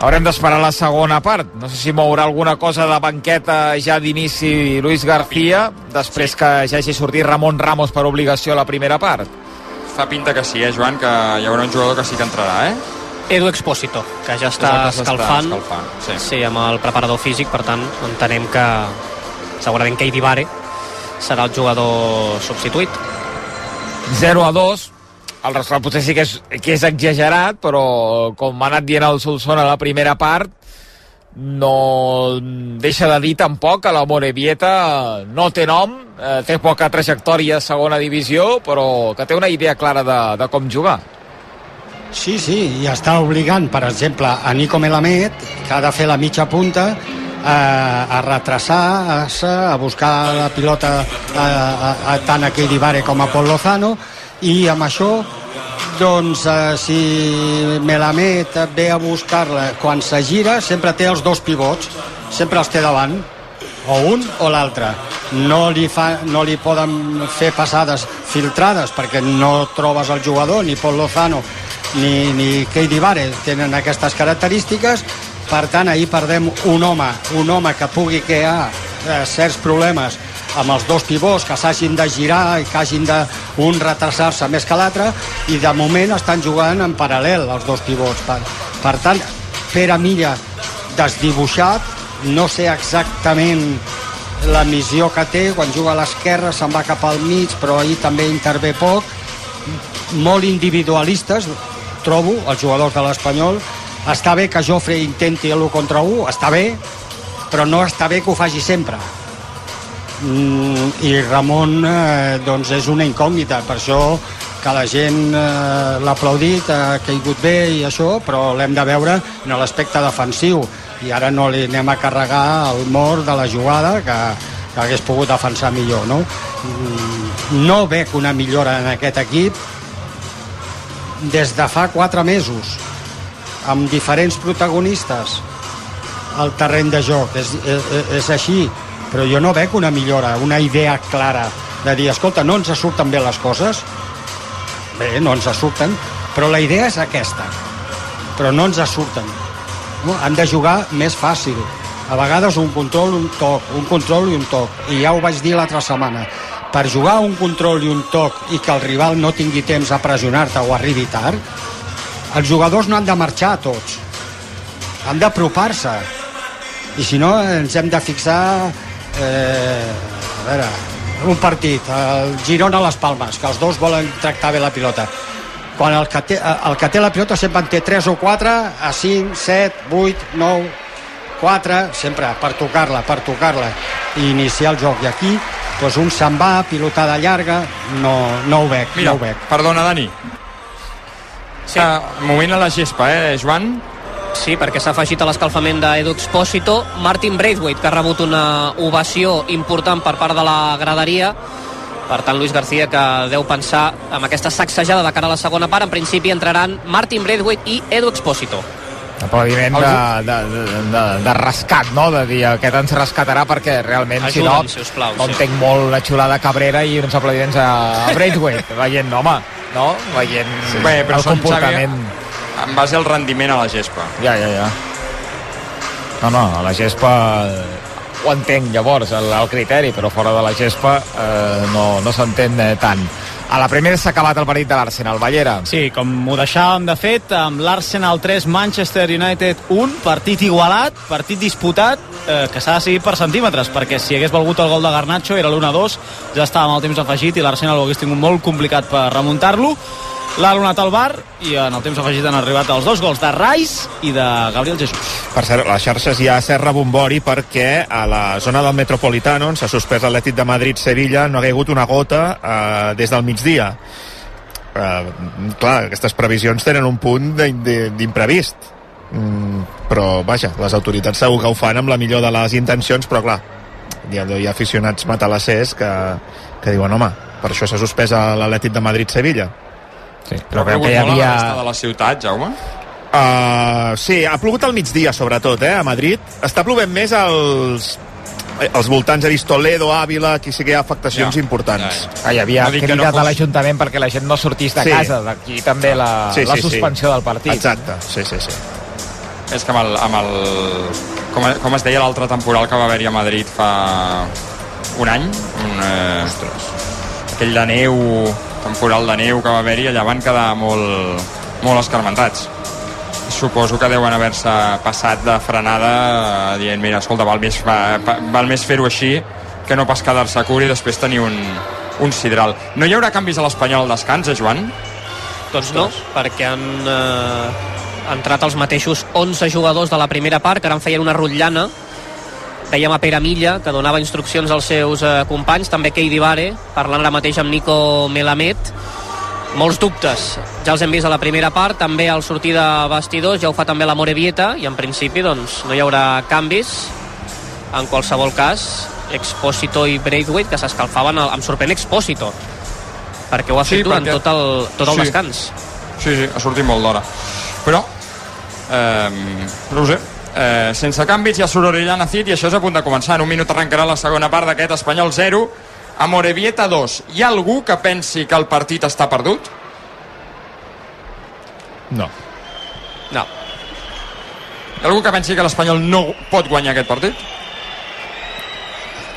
haurem d'esperar la segona part. No sé si mourà alguna cosa de banqueta ja d'inici Luis García, després sí. que ja hagi sortit Ramon Ramos per obligació a la primera part. Fa pinta que sí, eh, Joan, que hi haurà un jugador que sí que entrarà, eh? Edu Expósito, que ja està que escalfant, escalfant sí. sí, amb el preparador físic, per tant, entenem que segurament Keidi Vare serà el jugador substituït. 0 a 2, el resultat potser sí que és, que és exagerat, però com ha anat dient el Solsona a la primera part, no deixa de dir tampoc que la Morevieta no té nom, eh, té poca trajectòria a segona divisió, però que té una idea clara de, de com jugar. Sí, sí, i està obligant, per exemple, a Nico Melamed, que ha de fer la mitja punta, a, a retrasar-se, a buscar la pilota a, a, a, tant a Keidi Vare com a Pol Lozano, i amb això doncs eh, si Melamed ve a buscar-la quan se gira sempre té els dos pivots sempre els té davant o un o l'altre. No, li fa, no li poden fer passades filtrades perquè no trobes el jugador, ni Pol Lozano ni, ni Keidi Vare tenen aquestes característiques, per tant ahir perdem un home, un home que pugui crear eh, certs problemes amb els dos pivots que s'hagin de girar i que hagin de un retrasar-se més que l'altre i de moment estan jugant en paral·lel els dos pivots. Per, per tant Pere Milla desdibuixat no sé exactament la missió que té. Quan juga a l'esquerra se'n va cap al mig però ahir també intervé poc. Molt individualistes trobo els jugadors de l'Espanyol. Està bé que Jofre intenti l'1 contra 1 està bé però no està bé que ho faci sempre. Mm, i Ramon eh, doncs és una incògnita per això que la gent eh, l'ha aplaudit, ha caigut bé i això, però l'hem de veure en l'aspecte defensiu. I ara no li anem a carregar el mort de la jugada que, que hagués pogut defensar millor no? Mm, no veig una millora en aquest equip des de fa 4 mesos amb diferents protagonistes al terreny de joc. És, és, és així però jo no veig una millora, una idea clara de dir, escolta, no ens surten bé les coses? Bé, no ens surten però la idea és aquesta però no ens surten. No? han de jugar més fàcil. A vegades un control, un toc un control i un toc. I ja ho vaig dir l'altra setmana per jugar un control i un toc i que el rival no tingui temps a pressionar-te o arribi tard els jugadors no han de marxar tots. Han d'apropar-se. I si no ens hem de fixar eh, a veure un partit, el Girona a les Palmes que els dos volen tractar bé la pilota. Quan el que té, el que té la pilota sempre en té 3 o 4 a 5, 7, 8, 9 4, sempre per tocar-la per tocar-la i iniciar el joc. I aquí doncs un se'n va, pilotada llarga no, no ho veig, Mira, no ho veig. perdona Dani. Sí. uh, moment a la gespa, eh, Joan? Sí, perquè s'ha afegit a l'escalfament d'Edu Expósito Martin Braithwaite, que ha rebut una ovació important per part de la graderia. Per tant, Luis García, que deu pensar amb aquesta sacsejada de cara a la segona part, en principi entraran Martin Braithwaite i Edu Expósito. Aplaudiment de, de, de, de, rescat, no? De dir, aquest ens rescatarà perquè realment, Ajuda'm, si no, sisplau, no sí. entenc molt la xulada Cabrera i uns aplaudiments a, a Braithwaite, veient, home, no? Veient sí. Bé, però el comportament... Xavi, en base al rendiment a la gespa Ja, ja, ja. No, no, a la gespa ho entenc llavors, el, el criteri, però fora de la gespa eh, no, no s'entén eh, tant. A la primera s'ha acabat el partit de l'Arsenal, Ballera. Sí, com ho deixàvem de fet, amb l'Arsenal 3, Manchester United 1, partit igualat, partit disputat, eh, que s'ha decidit per centímetres, perquè si hagués valgut el gol de Garnacho era l'1-2, ja estava amb el temps afegit i l'Arsenal ho hagués tingut molt complicat per remuntar-lo. L'ha donat al bar i en el temps afegit han arribat els dos gols de Rice i de Gabriel Jesús. Per cert, les xarxes ja s'ha rebombori perquè a la zona del Metropolitano, s'ha suspès l'Atlètic de Madrid-Sevilla, no ha caigut una gota eh, des del migdia. Eh, clar, aquestes previsions tenen un punt d'imprevist. Mm, però, vaja, les autoritats segur que ho fan amb la millor de les intencions, però clar, hi ha, hi ha aficionats matalassers que, que diuen, home, per això s'ha suspès l'Atlètic de Madrid-Sevilla. Sí, però creu que hi havia... la resta de la ciutat, Jaume? Uh, sí, ha plogut al migdia, sobretot, eh, a Madrid. Està plovent més als, als voltants, he vist Toledo, Àvila, aquí sí que hi ha afectacions Ja, importants. Ah, hi havia No crida no de fos- l'Ajuntament perquè la gent no sortís de Sí. casa. D'aquí també la, Sí, la sí, sí. suspensió del partit. Exacte, sí, sí, sí. És que amb el, amb el com, com es deia l'altre temporal que va haver-hi a Madrid fa un any, un, eh, aquell de neu, temporal de neu que va haver-hi, allà van quedar molt, molt escarmentats. Suposo que deuen haver-se passat de frenada eh, dient, mira, escolta, val més, va, va, val més fer-ho així que no pas quedar-se a cura i després tenir un, un sidral. No hi haurà canvis a l'Espanyol al descans, eh, Joan? Doncs no, perquè han eh, entrat els mateixos 11 jugadors de la primera part, que ara en feien una rotllana. Veiem a Pere Milla, que donava instruccions als seus eh, companys, també Keidi Vare, parlant ara mateix amb Nico Melamed. Molts dubtes, ja els hem vist a la primera part, també al sortir de vestidors, ja ho fa també la Morevieta, i en principi doncs, no hi haurà canvis. En qualsevol cas, Expósito i Braithwaite, que s'escalfaven, al- em sorprèn Expósito, perquè ho ha fet Sí, durant perquè- tot el, tot el Sí. descans. Sí, sí, ha sortit molt d'hora. Però, eh, no ho sé, eh, sense canvis, ja surt Orellana Cid i això és a punt de començar. En un minut arrencarà la segona part d'aquest Espanyol 0 a Morevieta 2. Hi ha algú que pensi que el partit està perdut? No. No. Hi ha algú que pensi que l'Espanyol no pot guanyar aquest partit?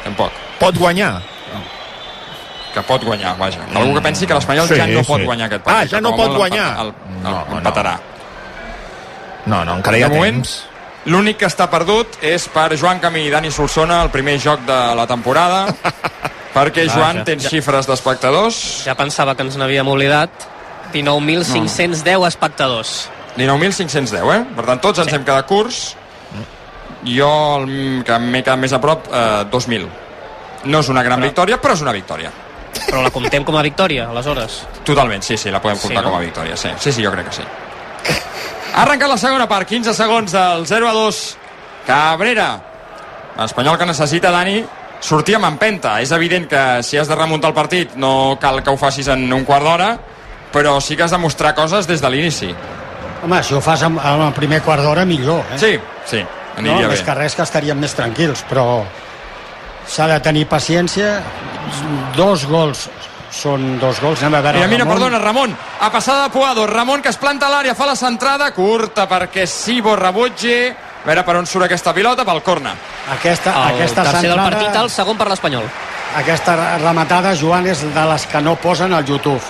Tampoc. Pot guanyar? Que pot guanyar, vaja. Algú que pensi que l'Espanyol Sí, ja no pot sí. guanyar aquest partit. Ah, ja no pot guanyar. empat- El, el, No, no. empatarà. No, no, encara hi ha de moment, temps. L'únic que està perdut és per Joan Camí i Dani Solsona el primer joc de la temporada perquè Vaja. Joan tens Ja. xifres d'espectadors Ja pensava que ens n'havíem oblidat. 19.510 espectadors. 19.510, eh? Per tant, tots ens hem quedat curts. Jo, el que m'he quedat més a prop, eh, 2.000. No és una gran victòria, però és una victòria. Però la comptem com a victòria, aleshores. Totalment, sí, sí, la podem Sí, comptar no? com a victòria, sí. Sí, sí, jo crec que sí. Ha arrencat la segona part, 15 segons del 0 a 2. Cabrera. L'Espanyol que necessita, Dani, sortir amb empenta. És evident que si has de remuntar el partit no cal que ho facis en un quart d'hora, però sí que has de mostrar coses des de l'inici. Home, si ho fas en, en el primer quart d'hora, millor. Eh? Sí, sí, no, aniria més bé. que res que estaríem més tranquils, però s'ha de tenir paciència. Dos gols són dos gols. Anem a veure Mira, mira, Ramon. perdona, Ramon. A passada de Puado. Ramon que es planta a l'àrea, fa la centrada, curta perquè Sibo rebutgi. A veure per on surt aquesta pilota, pel corna. Aquesta, El aquesta tercer del centrada, partit, el segon per l'Espanyol. aquesta rematada, Joan, és de les que no posen al YouTube.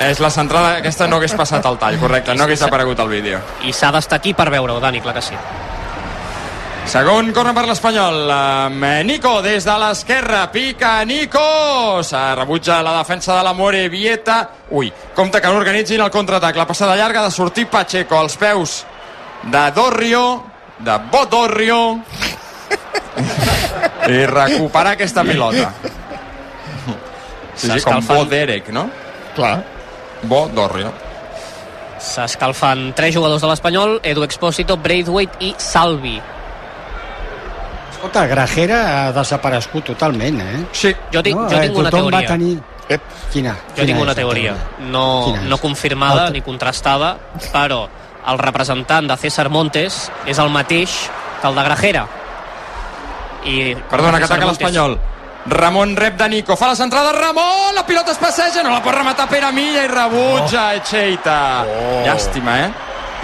És la centrada, aquesta no hagués passat al tall, correcte, no hagués aparegut al vídeo. I s'ha d'estar aquí per veure-ho, Dani, clar que sí. Segon corna per l'Espanyol. amb Nico des de l'esquerra. Pica Nico. Se rebutja la defensa de la Morevieta. Ui, compte que no organitzin el contraatac. La passada llarga de sortir Pacheco als peus de Dorrio, de Bodorrio. I recuperar aquesta pilota. Sí, sí, com. Bo Derek, no? Clar. Bo Dorrio. S'escalfen tres jugadors de l'Espanyol, Edu Expósito, Braithwaite i Salvi. Escolta, Grajera ha desaparegut totalment, eh? Sí. Jo tinc, No, jo eh, tinc una tothom teoria. va tenir... Ep. Quina? Jo Quina tinc una teoria, no, no confirmada ni contrastada, però el representant de César Montes és el mateix que el de Grajera. I Perdona, que ataca l'Espanyol. Ramon rep de Nico, fa la centrada, Ramon, la pilota es passeja, no la pot rematar Pere Milla i rebutja oh. Echeita. Oh. Llàstima, eh?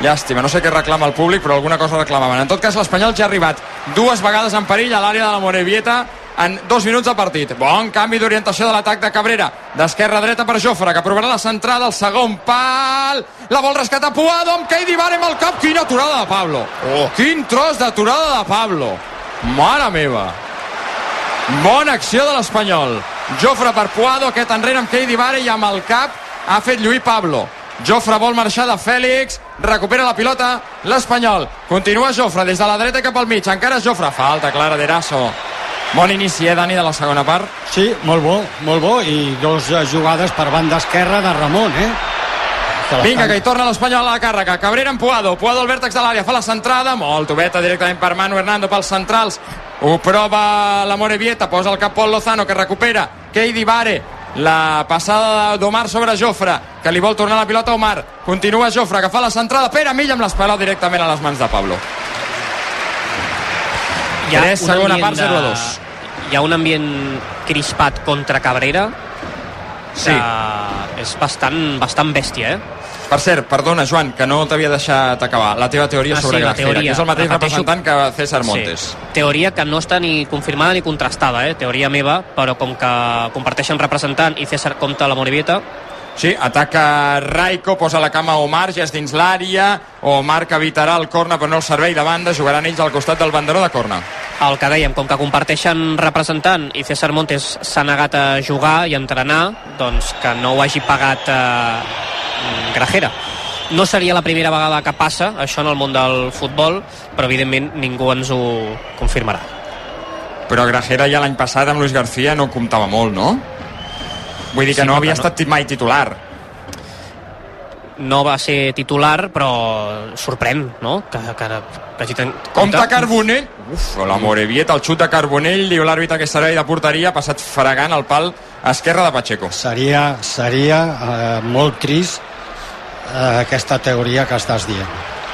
Llàstima, no sé què reclama el públic, però alguna cosa reclamaven. En tot cas, l'Espanyol ja ha arribat dues vegades en perill a l'àrea de la Morevieta en dos minuts de partit. Bon canvi d'orientació de l'atac de Cabrera. D'esquerra a dreta per Jofre, que provarà la centrada, el segon pal. La vol rescatar Puado amb Keidi Vare amb el cap. Quina aturada de Pablo. Oh. Quin tros d'aturada de Pablo. Mare meva. Bona acció de l'Espanyol. Jofre per Puado, aquest enrere amb Keidi Vare i amb el cap ha fet lluir Pablo. Jofre vol marxar de Fèlix, recupera la pilota l'Espanyol. Continua Jofre des de la dreta cap al mig, encara Jofre, falta clara d'Eraso. Bon inici, eh, Dani, de la segona part. Sí, molt bo, molt bo, i dos eh, jugades per banda esquerra de Ramon, eh? Vinga, que hi torna l'Espanyol a la càrrega. Cabrera amb Puado. Puado al vèrtex de l'àrea. Fa la centrada. Molt obeta directament per Manu Hernando pels centrals. Ho prova la Morevieta. Posa el cap Pol Lozano que recupera. Keidi Vare. La passada d'Omar sobre Jofre, que li vol tornar la pilota a Omar. Continua Jofre, que fa la centrada. Pere Milla amb l'espalda directament a les mans de Pablo. Hi ha 3, un segona part, de- 0 a 2. Hi ha un ambient crispat contra Cabrera Sí. és bastant, bastant bèstia, eh? Per cert, perdona, Joan, que no t'havia deixat acabar. La teva teoria Ah, sobre sí, la Grajera, teoria. que és el mateix Repeteixo- representant que César Montes. Sí. Teoria que no està ni confirmada ni contrastada, eh? Teoria meva, però com que comparteixen representant i César compta la Morivieta, Sí, ataca Raiko, posa la cama a Omar, ja és dins l'àrea. Omar que evitarà el corna, però no el servei de banda. Jugaran ells al costat del banderó de corna. el que dèiem, com que comparteixen representant i César Montes s'ha negat a jugar i a entrenar, doncs que no ho hagi pagat eh, Grajera. No seria la primera vegada que passa això en el món del futbol, però evidentment ningú ens ho confirmarà. Però Grajera ja l'any passat amb Luis García no comptava molt, no? Vull dir que Sí, no havia que no- estat mai titular. No va ser titular, però sorprèn, no? Que, que, que hagi ten... Compte Carbonell. Uf, la Morevieta, el xut de Carbonell, diu l'àrbitre que servei de porteria, ha passat fregant el pal esquerre de Pacheco. Seria, seria eh, molt trist eh, aquesta teoria que estàs dient.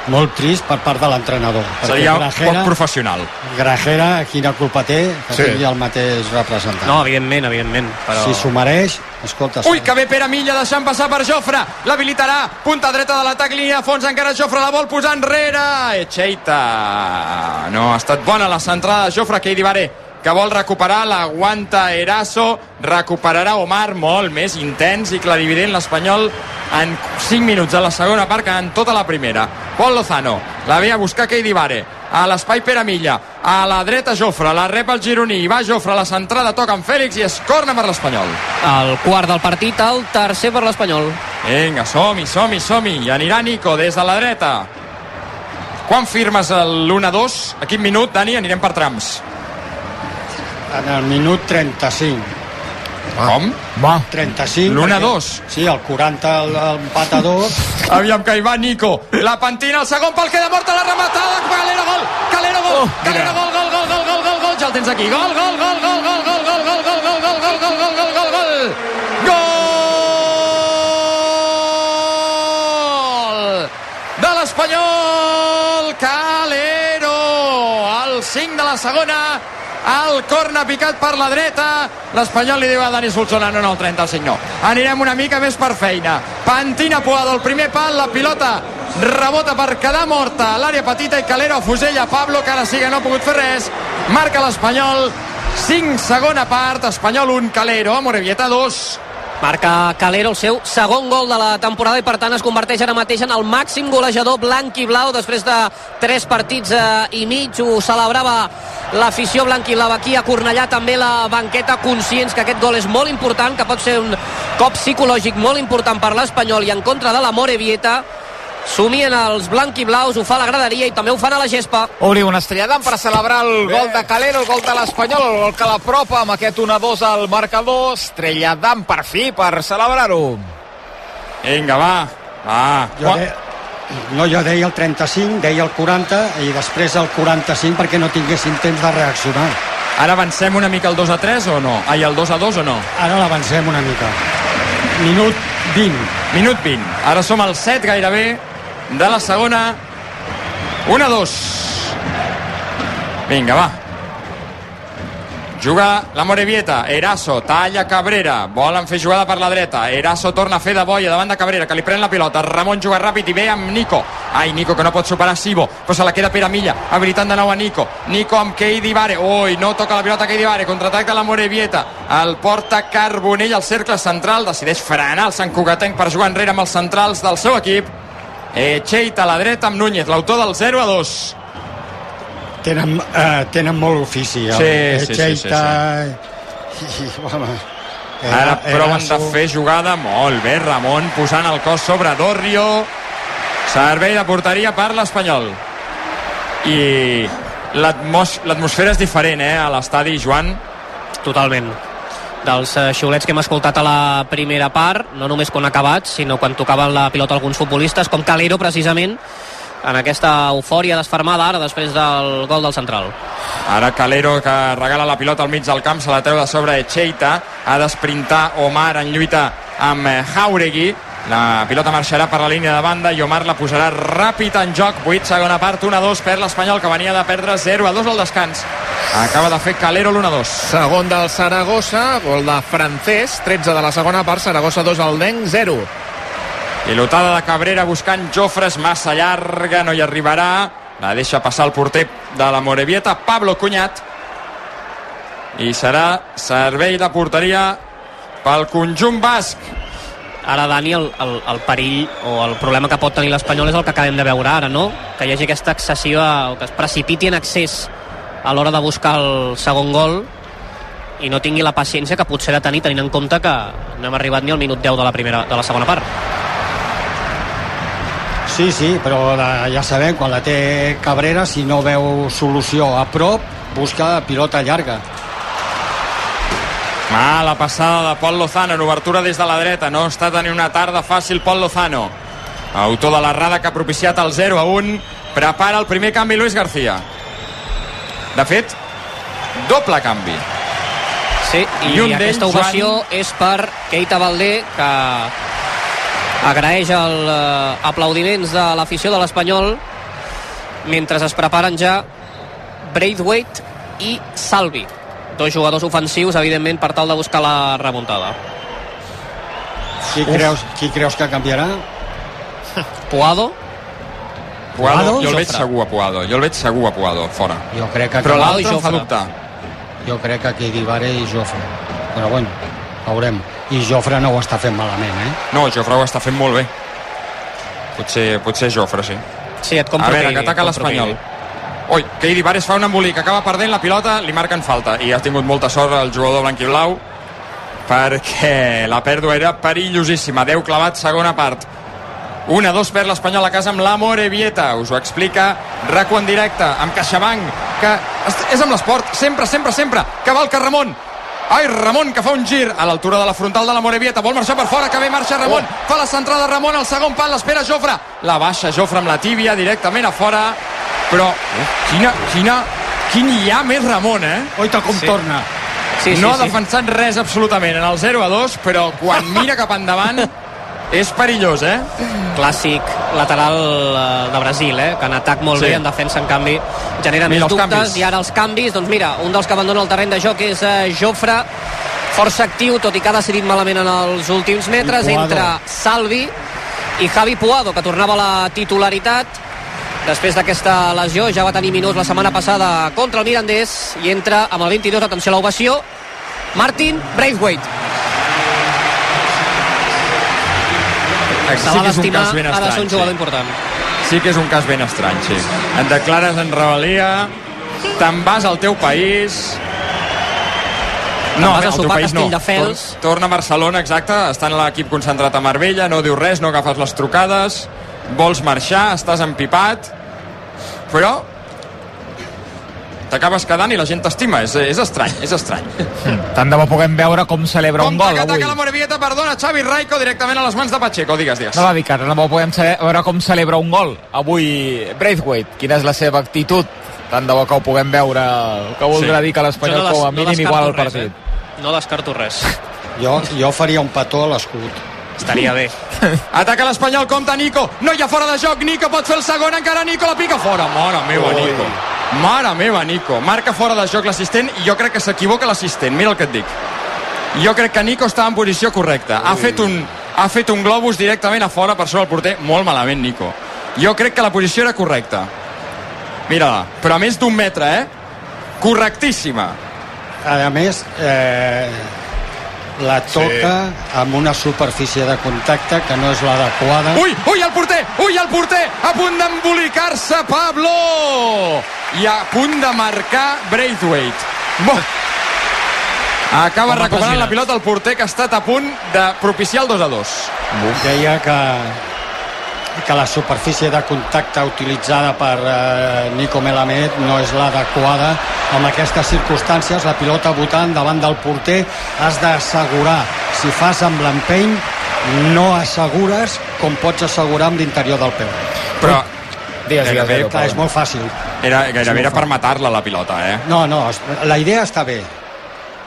molt trist per part de l'entrenador. Seria Grajera- poc professional. Grajera, quina culpa té que Sí. tingui el mateix representant. No, evidentment, evidentment. Però... Si s'ho mereix, escolta... Ui, que bé Pere Milla deixant passar per Jofre. L'habilitarà. Punta dreta de l'atac, línia de fons. Encara Jofre la vol posar enrere. Echeita. No, ha estat bona la centrada de Jofre. Keidi Baré que vol recuperar, l'aguanta Eraso, recuperarà Omar, molt més intens i clarivident l'Espanyol en 5 minuts de la segona part que en tota la primera. Pol Lozano, la ve a buscar Keidi Vare, a l'espai Pere Milla, a la dreta Jofre, la rep el gironí, i va Jofre a la centrada, toca en Fèlix i es corna per l'Espanyol. El quart del partit, el tercer per l'Espanyol. Vinga, som-hi, som-hi, som-hi. I anirà Nico des de la dreta. Quan firmes l'1-2? A quin minut, Dani? Anirem per trams. En el minut 35. Com? Va. 35. L'1-2. Sí, el 40 el, el empat a 2. Aviam que hi va Nico. La pentina, el segon pal queda morta, la rematada. Calero, gol! Calero, gol! Calero, gol, gol, gol, gol, gol, gol, gol. Ja el tens aquí. Gol, gol, gol, gol, gol, gol, gol, gol, gol, gol, gol, gol, gol, gol, gol, gol, gol. Gol de l'Espanyol. Calero. El 5 de la segona. El corna picat per la dreta. L'Espanyol li diu a Dani Solsona, no, no, el 35 no. Anirem una mica més per feina. Pantina Puado, el primer pal, la pilota rebota per quedar morta a l'àrea petita i Calero afusella Pablo, que ara sí que no ha pogut fer res. Marca l'Espanyol. 5 segona part, Espanyol 1, Calero, Amorebieta 2. Marca Calero el seu segon gol de la temporada i per tant es converteix ara mateix en el màxim golejador blanc i blau després de tres partits eh, i mig. Ho celebrava l'afició blanc i blau aquí a Cornellà també la banqueta conscients que aquest gol és molt important que pot ser un cop psicològic molt important per l'Espanyol i en contra de la Morevieta somien els blanc i blaus, ho fa la graderia i també ho fan a la gespa. Obri un estrelladam per celebrar el gol de Calero, el gol de l'Espanyol, el gol que l'apropa amb aquest 1-2 al marcador. Estrelladam per fi, per celebrar-ho. Vinga, va. Va. Jo de... No, jo deia el 35, deia el 40 i després el 45 perquè no tinguessin temps de reaccionar. Ara avancem una mica el 2 a 3 o no? Ai, el 2 a 2 o no? Ara l'avancem una mica. Minut 20. Minut 20. Ara som al 7 gairebé de la segona. 1 a 2. Vinga, va. Juga la Morevieta, Eraso, talla Cabrera, volen fer jugada per la dreta, Eraso torna a fer de boia davant de Cabrera, que li pren la pilota, Ramon juga ràpid i ve amb Nico, ai Nico que no pot superar Sibo, però se la queda Pere Milla, habilitant de nou a Nico, Nico amb Keidi Vare, ui, no toca la pilota Keidi Vare, contraatac de la Morevieta, el porta Carbonell al cercle central, decideix frenar el Sant Cugatenc per jugar enrere amb els centrals del seu equip, Echeita a la dreta amb Núñez, l'autor del 0 a 2. Tenen, eh, tenen molt ofici. Sí, sí, sí, sí, Echeita, I, home, era- Ara proven Eraso. de fer jugada molt bé, Ramon posant el cos sobre Dorrio servei de porteria per l'Espanyol i l'atmos- l'atmosfera és diferent eh, a l'estadi, Joan Totalment. Dels eh, xiulets que hem escoltat a la primera part, no només quan acabat, sinó quan tocaven la pilota alguns futbolistes, com Calero, precisament, en aquesta eufòria desfermada ara després del gol del central. Ara Calero que regala la pilota al mig del camp, se la treu de sobre Echeita, ha d'esprintar Omar en lluita amb eh, Jauregui, la pilota marxarà per la línia de banda i Omar la posarà ràpid en joc, 8 segona part, 1-2 per l'Espanyol que venia de perdre 0-2 al descans. Acaba de fer Calero l'1-2. Segon del Saragossa, gol de francès, 13 de la segona part, Saragossa 2 al Denc 0. Pilotada de Cabrera buscant Jofres, massa llarga, no hi arribarà. La deixa passar el porter de la Morevieta, Pablo Cunyat. I serà servei de porteria pel conjunt basc. Ara, Dani, el, el, el perill o el problema que pot tenir l'Espanyol és el que acabem de veure ara, no? Que hi hagi aquesta excessiva... o que es precipiti en accés a l'hora de buscar el segon gol i no tingui la paciència que potser ha de tenir tenint en compte que no hem arribat ni al minut 10 de la, primera, de la segona part. Sí, sí, però la, ja sabem, quan la té Cabrera, si no veu solució a prop, busca pilota llarga. Mala passada de Pol Lozano en obertura des de la dreta. No està tenint una tarda fàcil Pol Lozano. Autor de l'errada que ha propiciat el 0 a 1. Prepara el primer canvi Luis García. De fet, doble canvi. Sí, i, I un aquesta ovació és per Keita Valdé, que agraeix els eh, aplaudiments de l'afició de l'Espanyol mentre es preparen ja Braithwaite i Salvi dos jugadors ofensius, evidentment, per tal de buscar la remuntada. Qui creus, qui creus que canviarà? Puado? Puado, Puado, jo el veig segur a Puado. Jo el veig segur a Puado, fora. Jo crec que... Però l'altre em fa dubtar. Jo crec que aquí Guivare i Jofre. Però bueno, veurem. I Jofre no ho està fent malament, eh? No, Jofre ho està fent molt bé. Potser, potser Jofre, sí. Sí, et compro A veure, que- ataca l'Espanyol. Ui, que Idibares fa un embolic, acaba perdent la pilota, li marquen falta i ha tingut molta sort el jugador blanquiblau perquè la pèrdua era perillosíssima. 10 clavat, segona part. 1-2 perd l'Espanyol a casa amb la Morevieta. Us ho explica RACO en directe, amb CaixaBank, que és amb l'esport, sempre, sempre, sempre. Que va el que Ramon. Ai, Ramon, que fa un gir a l'altura de la frontal de la Morevieta. Vol marxar per fora, que bé marxa Ramon. Oh. Fa la centrada Ramon, al segon pal, l'espera Jofre. La baixa Jofre amb la tíbia directament a fora. Però, quina, quina, quin hi ha més Ramon, eh? Oita com Sí. torna. Sí, sí, no ha sí. defensat res absolutament en el 0 a 2, però quan mira cap endavant és perillós, eh? clàssic lateral eh, de Brasil, eh? que en atac molt Sí. bé, en defensa, en canvi, genera Mira més dubtes, canvis. i ara els canvis, doncs mira, un dels que abandona el terreny de joc és eh, Jofre, força actiu, tot i que ha decidit malament en els últims metres, entra Salvi i Javi Puado, que tornava a la titularitat, després d'aquesta lesió, ja va tenir minuts la setmana passada contra el Mirandés, i entra amb el 22, atenció a l'ovació, Martin Braithwaite. Sí Se l'ha que és un cas ben ha de ser un estrany, jugador sí. important. Sí que és un cas ben estrany, sí. Et declares en rebel·lia, te'n vas al teu país... vas a al teu sopar país no. Torna a Barcelona, exacte, està en l'equip concentrat a Marbella, no diu res, no agafes les trucades, vols marxar, estàs empipat, però t'acabes quedant i la gent t'estima, és, és estrany, és estrany. Tant de bo puguem veure com celebra un Compte gol que avui. ataca la Morevieta, perdona, Xavi Raico directament a les mans de Pacheco, digues, digues. No va dir que tant de bo puguem veure com celebra un gol avui Braithwaite. Quina és la seva actitud? Tant de bo que ho puguem veure, que voldrà Sí. dir que l'Espanyol no com a no mínim descarto igual el res, partit. Eh? No descarto res. Jo, jo faria un petó a l'escut. Estaria bé. Ataca l'Espanyol, compta Nico. No hi ha fora de joc, Nico pot fer el segon, encara Nico la pica fora. Mare meva. Nico. Mare meva, Nico. Marca fora de joc l'assistent i jo crec que s'equivoca l'assistent. Mira el que et dic. Jo crec que Nico estava en posició correcta. Ha fet, un, ha fet un globus directament a fora per sobre el porter. Molt malament, Nico. Jo crec que la posició era correcta. Mira-la. Però a més d'un metre, eh? Correctíssima. A més, eh, la toca amb una superfície de contacte que no és l'adequada. Ui, ui, el porter! Ui, el porter! A punt d'embolicar-se, Pablo! I a punt de marcar Braithwaite. Bo. Acaba Com recuperant la pilota el porter que ha estat a punt de propiciar el 2 a 2. Deia que, que la superfície de contacte utilitzada per eh, Nico Melamed no és l'adequada. En aquestes circumstàncies, la pilota votant davant del porter has d'assegurar. Si fas amb l'empeny, no assegures com pots assegurar amb l'interior del peu. Però Digues, digues, Edu, Clar, és molt fàcil. era, gairebé era per matar-la la pilota, eh? No, no, la idea està bé,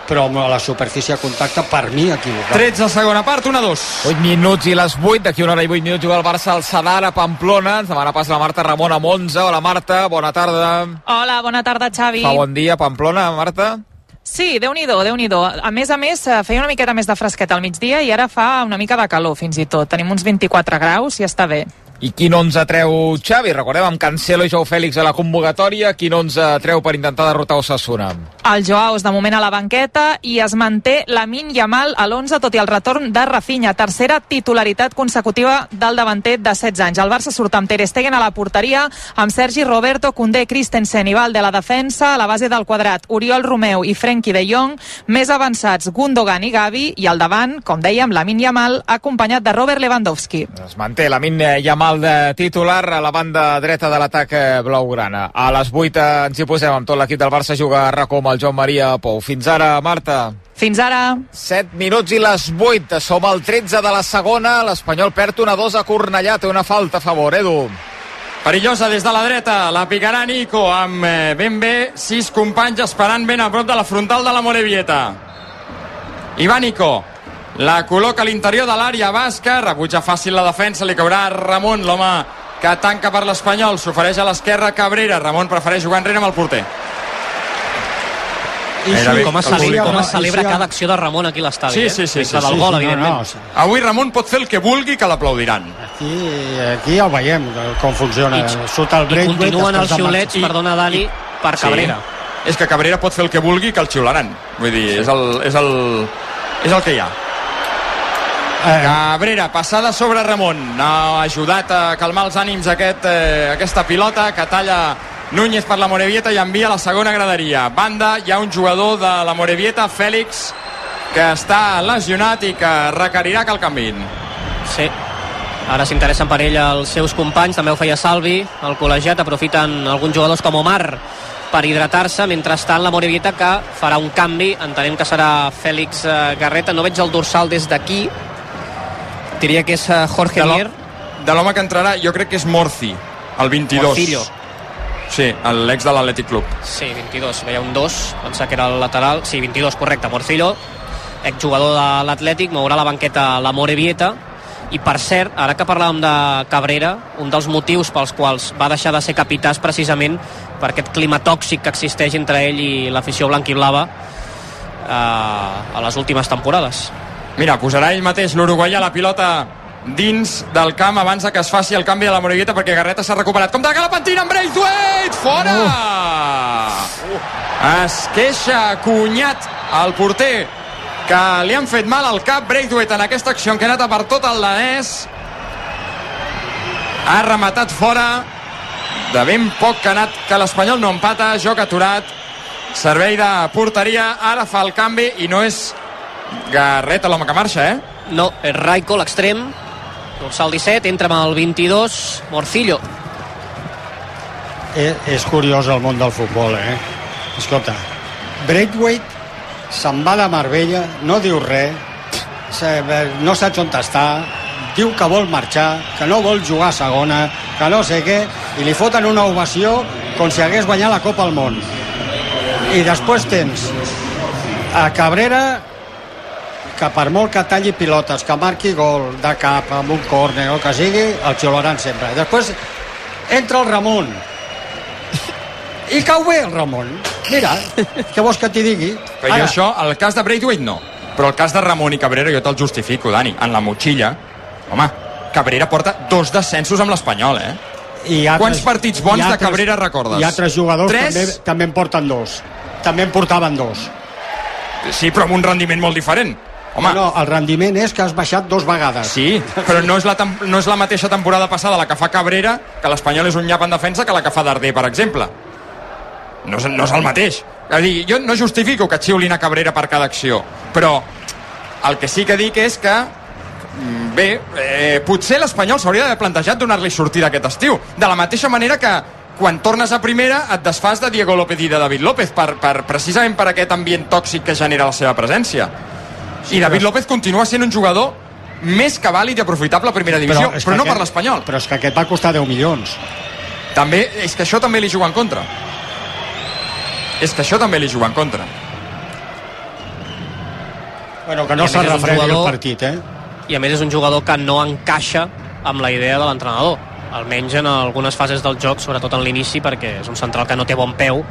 però amb la superfície de contacte, per mi, equivocat. 13 segona part, 1 a 2. 8 minuts i les 8, d'aquí una hora i 8 minuts juga el Barça al Sadar a Pamplona, ens demana pas la Marta Ramon amb 11, hola Marta, bona tarda. Hola, bona tarda, Xavi. Fa bon dia, Pamplona, Marta. Sí, déu-n'hi-do, déu nhi déu A més a més, eh, feia una miqueta més de fresquet al migdia i ara fa una mica de calor, fins i tot. Tenim uns 24 graus i està bé. I quin 11 treu Xavi? Recordem amb Cancelo i Jou Fèlix a la convocatòria, quin 11 treu per intentar derrotar Osasuna? El Joao és de moment a la banqueta i es manté la Min Yamal a l'11, tot i el retorn de Rafinha, tercera titularitat consecutiva del davanter de 16 anys. El Barça surt amb Ter Stegen a la porteria, amb Sergi Roberto, Koundé, Christensen i Valde a la defensa, a la base del quadrat, Oriol Romeu i Frenkie de Jong, més avançats Gundogan i Gavi, i al davant, com dèiem, la Min Yamal, acompanyat de Robert Lewandowski. Es manté la Min Yamal de titular a la banda dreta de l'atac eh, blaugrana. A les 8 eh, ens hi posem amb tot l'equip del Barça juga a RACO amb el Joan Maria Pou. Fins ara, Marta. Fins ara. 7 minuts i les 8. Som al 13 de la segona. L'Espanyol perd una 2 a Cornellà. Té una falta a favor, Edu. Perillosa des de la dreta, la picarà Nico amb eh, ben bé sis companys esperant ben a prop de la frontal de la Morevieta. I va Nico, la col·loca a l'interior de l'àrea basca, rebutja fàcil la defensa, li caurà Ramon, l'home que tanca per l'Espanyol, s'ofereix a l'esquerra Cabrera, Ramon prefereix jugar enrere amb el porter. I sí, com es celebra, com es I celebra sí, cada acció de Ramon aquí a l'estadi. Sí, eh? sí, sí. sí, La del sí, gol, sí, evidentment. no, sí. Avui Ramon pot fer el que vulgui que l'aplaudiran. Aquí, aquí ja ho veiem, com funciona. I- Sota el I break continuen els xiulets, perdona, Dani, per Cabrera. És que Cabrera pot fer el que vulgui que el xiularan. Vull dir, és el, és el, és el que hi ha. Eh. Cabrera, passada sobre Ramon. Ha ajudat a calmar els ànims aquest, eh, aquesta pilota que talla Núñez per la Morevieta i envia a la segona graderia. Banda, hi ha un jugador de la Morevieta, Fèlix, que està lesionat i que requerirà que el canviïn. Sí. Ara s'interessen per ell els seus companys, també ho feia Salvi, el col·legiat, aprofiten alguns jugadors com Omar per hidratar-se, mentrestant la Morevieta que farà un canvi, entenem que serà Fèlix eh, Garreta, no veig el dorsal des d'aquí, diria que és eh, Jorge Mier, De l'home que entrarà, jo crec que és Morci, el 22. Morcillo. Sí, l'ex de l'Atlètic Club. Sí, 22, veia un 2, pensava que era el lateral, sí, 22, correcte, Morcillo, exjugador de l'Atlètic, mourà la banqueta la Morevieta, i per cert, ara que parlàvem de Cabrera, un dels motius pels quals va deixar de ser capità és precisament per aquest clima tòxic que existeix entre ell i l'afició blanquiblava eh, a les últimes temporades. Mira, posarà ell mateix l'uruguaià la pilota dins del camp abans que es faci el canvi de la Morevieta perquè Garreta s'ha recuperat. Compte que la pentina amb Braithwaite! Fora! Es queixa Cunyat, el porter, que li han fet mal al cap Braithwaite en aquesta acció que ha anat a per tot el danès. Ha rematat fora de ben poc que ha anat que l'Espanyol no empata, joc aturat, servei de porteria, ara fa el canvi i no és Garreta l'home que marxa, eh? No, és Raiko, l'extrem, dorsal 17, entra amb el 22, Morcillo. És, és curiós el món del futbol, eh? Escolta, Braithwaite se'n va de Marbella, no diu res, se- no saps on està, diu que vol marxar, que no vol jugar a segona, que no sé què, i li foten una ovació com si hagués guanyat la Copa al Món. I després tens a Cabrera que per molt que talli pilotes, que marqui gol de cap amb un córner o que sigui, el xiularan sempre. Després entra el Ramon, i cau bé el Ramon. Mira, què vols que t'hi digui? Però jo això, el cas de Braithwaite no. Però el cas de Ramon i Cabrera jo te'l justifico, Dani. En la motxilla, home, Cabrera porta dos descensos amb l'Espanyol, eh? I altres- Quants partits bons i de altres- Cabrera recordes? I altres jugadors Tres? també, també en porten dos. També en portaven dos. Sí, però amb un rendiment molt diferent. Home, No, el rendiment és que has baixat dos vegades. Sí, però no és, la no és la mateixa temporada passada la que fa Cabrera, que l'Espanyol és un nyap en defensa, que la que fa Darder, per exemple. No és, no és el mateix. És dir, jo no justifico que xiulin a Cabrera per cada acció, però el que sí que dic és que mm, bé, eh, potser l'Espanyol s'hauria d'haver plantejat donar-li sortida aquest estiu. De la mateixa manera que quan tornes a primera et desfas de Diego López i de David López per, per, precisament per aquest ambient tòxic que genera la seva presència. I David López continua sent un jugador més que vàlid i aprofitable a primera divisió, però, però no aquest- per l'Espanyol. Però és que aquest va costar 10 milions. També, és que això també li juga en contra. És que això també li juga en contra. Bueno, que no s'ha refredi el jugador- partit, eh? I a més és un jugador que no encaixa amb la idea de l'entrenador almenys en algunes fases del joc, sobretot en l'inici, perquè és un central que no té bon peu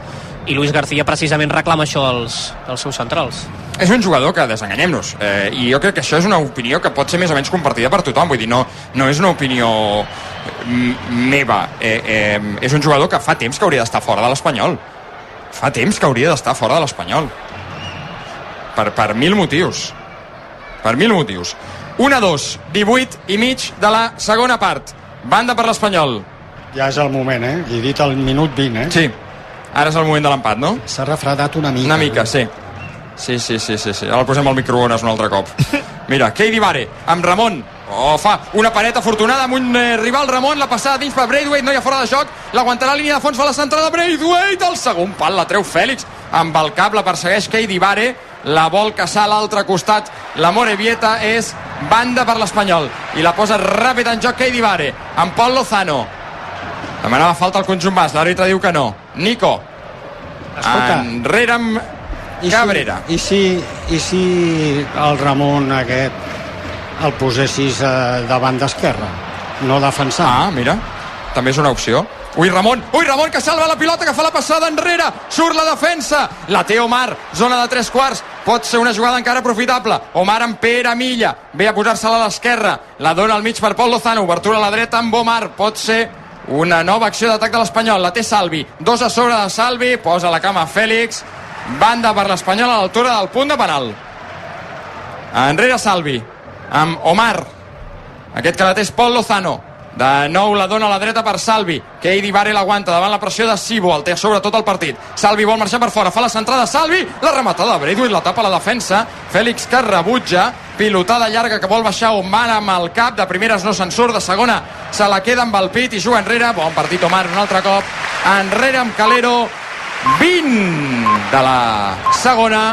i Luis García precisament reclama això dels, dels seus centrals. És un jugador que, desenganyem-nos, eh, i jo crec que això és una opinió que pot ser més o menys compartida per tothom, vull dir, no, no és una opinió mm, meva, eh, eh, és un jugador que fa temps que hauria d'estar fora de l'Espanyol. Fa temps que hauria d'estar fora de l'Espanyol. Per, per mil motius. Per mil motius. 1-2, 18 i mig de la segona part. Banda per l'Espanyol. Ja és el moment, eh? I dit el minut 20, eh? Sí, ara és el moment de l'empat, no? S'ha refredat una mica. Una mica, sí. Sí, sí, sí, sí, sí. Ara el posem al microones un altre cop. Mira, Keidi Vare, amb Ramon. Oh, fa una paret afortunada amb un eh, rival Ramon, la passada dins per Braithwaite, no hi ha fora de joc, l'aguantarà a línia de fons, fa la centrada Braithwaite, el segon pal la treu Fèlix, amb el cap la persegueix Keidi Vare, la vol caçar a l'altre costat, la Morevieta és banda per l'Espanyol, i la posa ràpid en joc Keidi Vare, amb Pol Lozano. Demanava falta al conjunt bas, l'àrbitre diu que no. Nico, Escolta. enrere amb I Cabrera. Si, i, si, I si el Ramon aquest el posessis eh, davant d'esquerra, no defensant? Ah, mira. també és una opció. Ui, Ramon, ui, Ramon, que salva la pilota, que fa la passada enrere, surt la defensa, la té Omar, zona de tres quarts, pot ser una jugada encara aprofitable. Omar amb Pere Milla, ve a posar-se-la a l'esquerra, la dona al mig per Pol Lozano, obertura a la dreta amb Omar, pot ser una nova acció d'atac de l'Espanyol, la té Salvi, dos a sobre de Salvi, posa la cama Fèlix, banda per l'Espanyol a l'altura del punt de penal. Enrere Salvi, amb Omar, aquest que la té és Pol Lozano, de nou la dona a la dreta per Salvi, que Eidi Vare l'aguanta davant la pressió de Sibo, el té sobre tot el partit. Salvi vol marxar per fora, fa la centrada Salvi, la rematada de Braithwaite, la tapa la defensa, Fèlix que rebutja, pilotada llarga que vol baixar Omar amb el cap, de primeres no se'n surt, de segona se la queda amb el pit i juga enrere, bon partit Omar un altre cop, enrere amb Calero, 20 de la segona,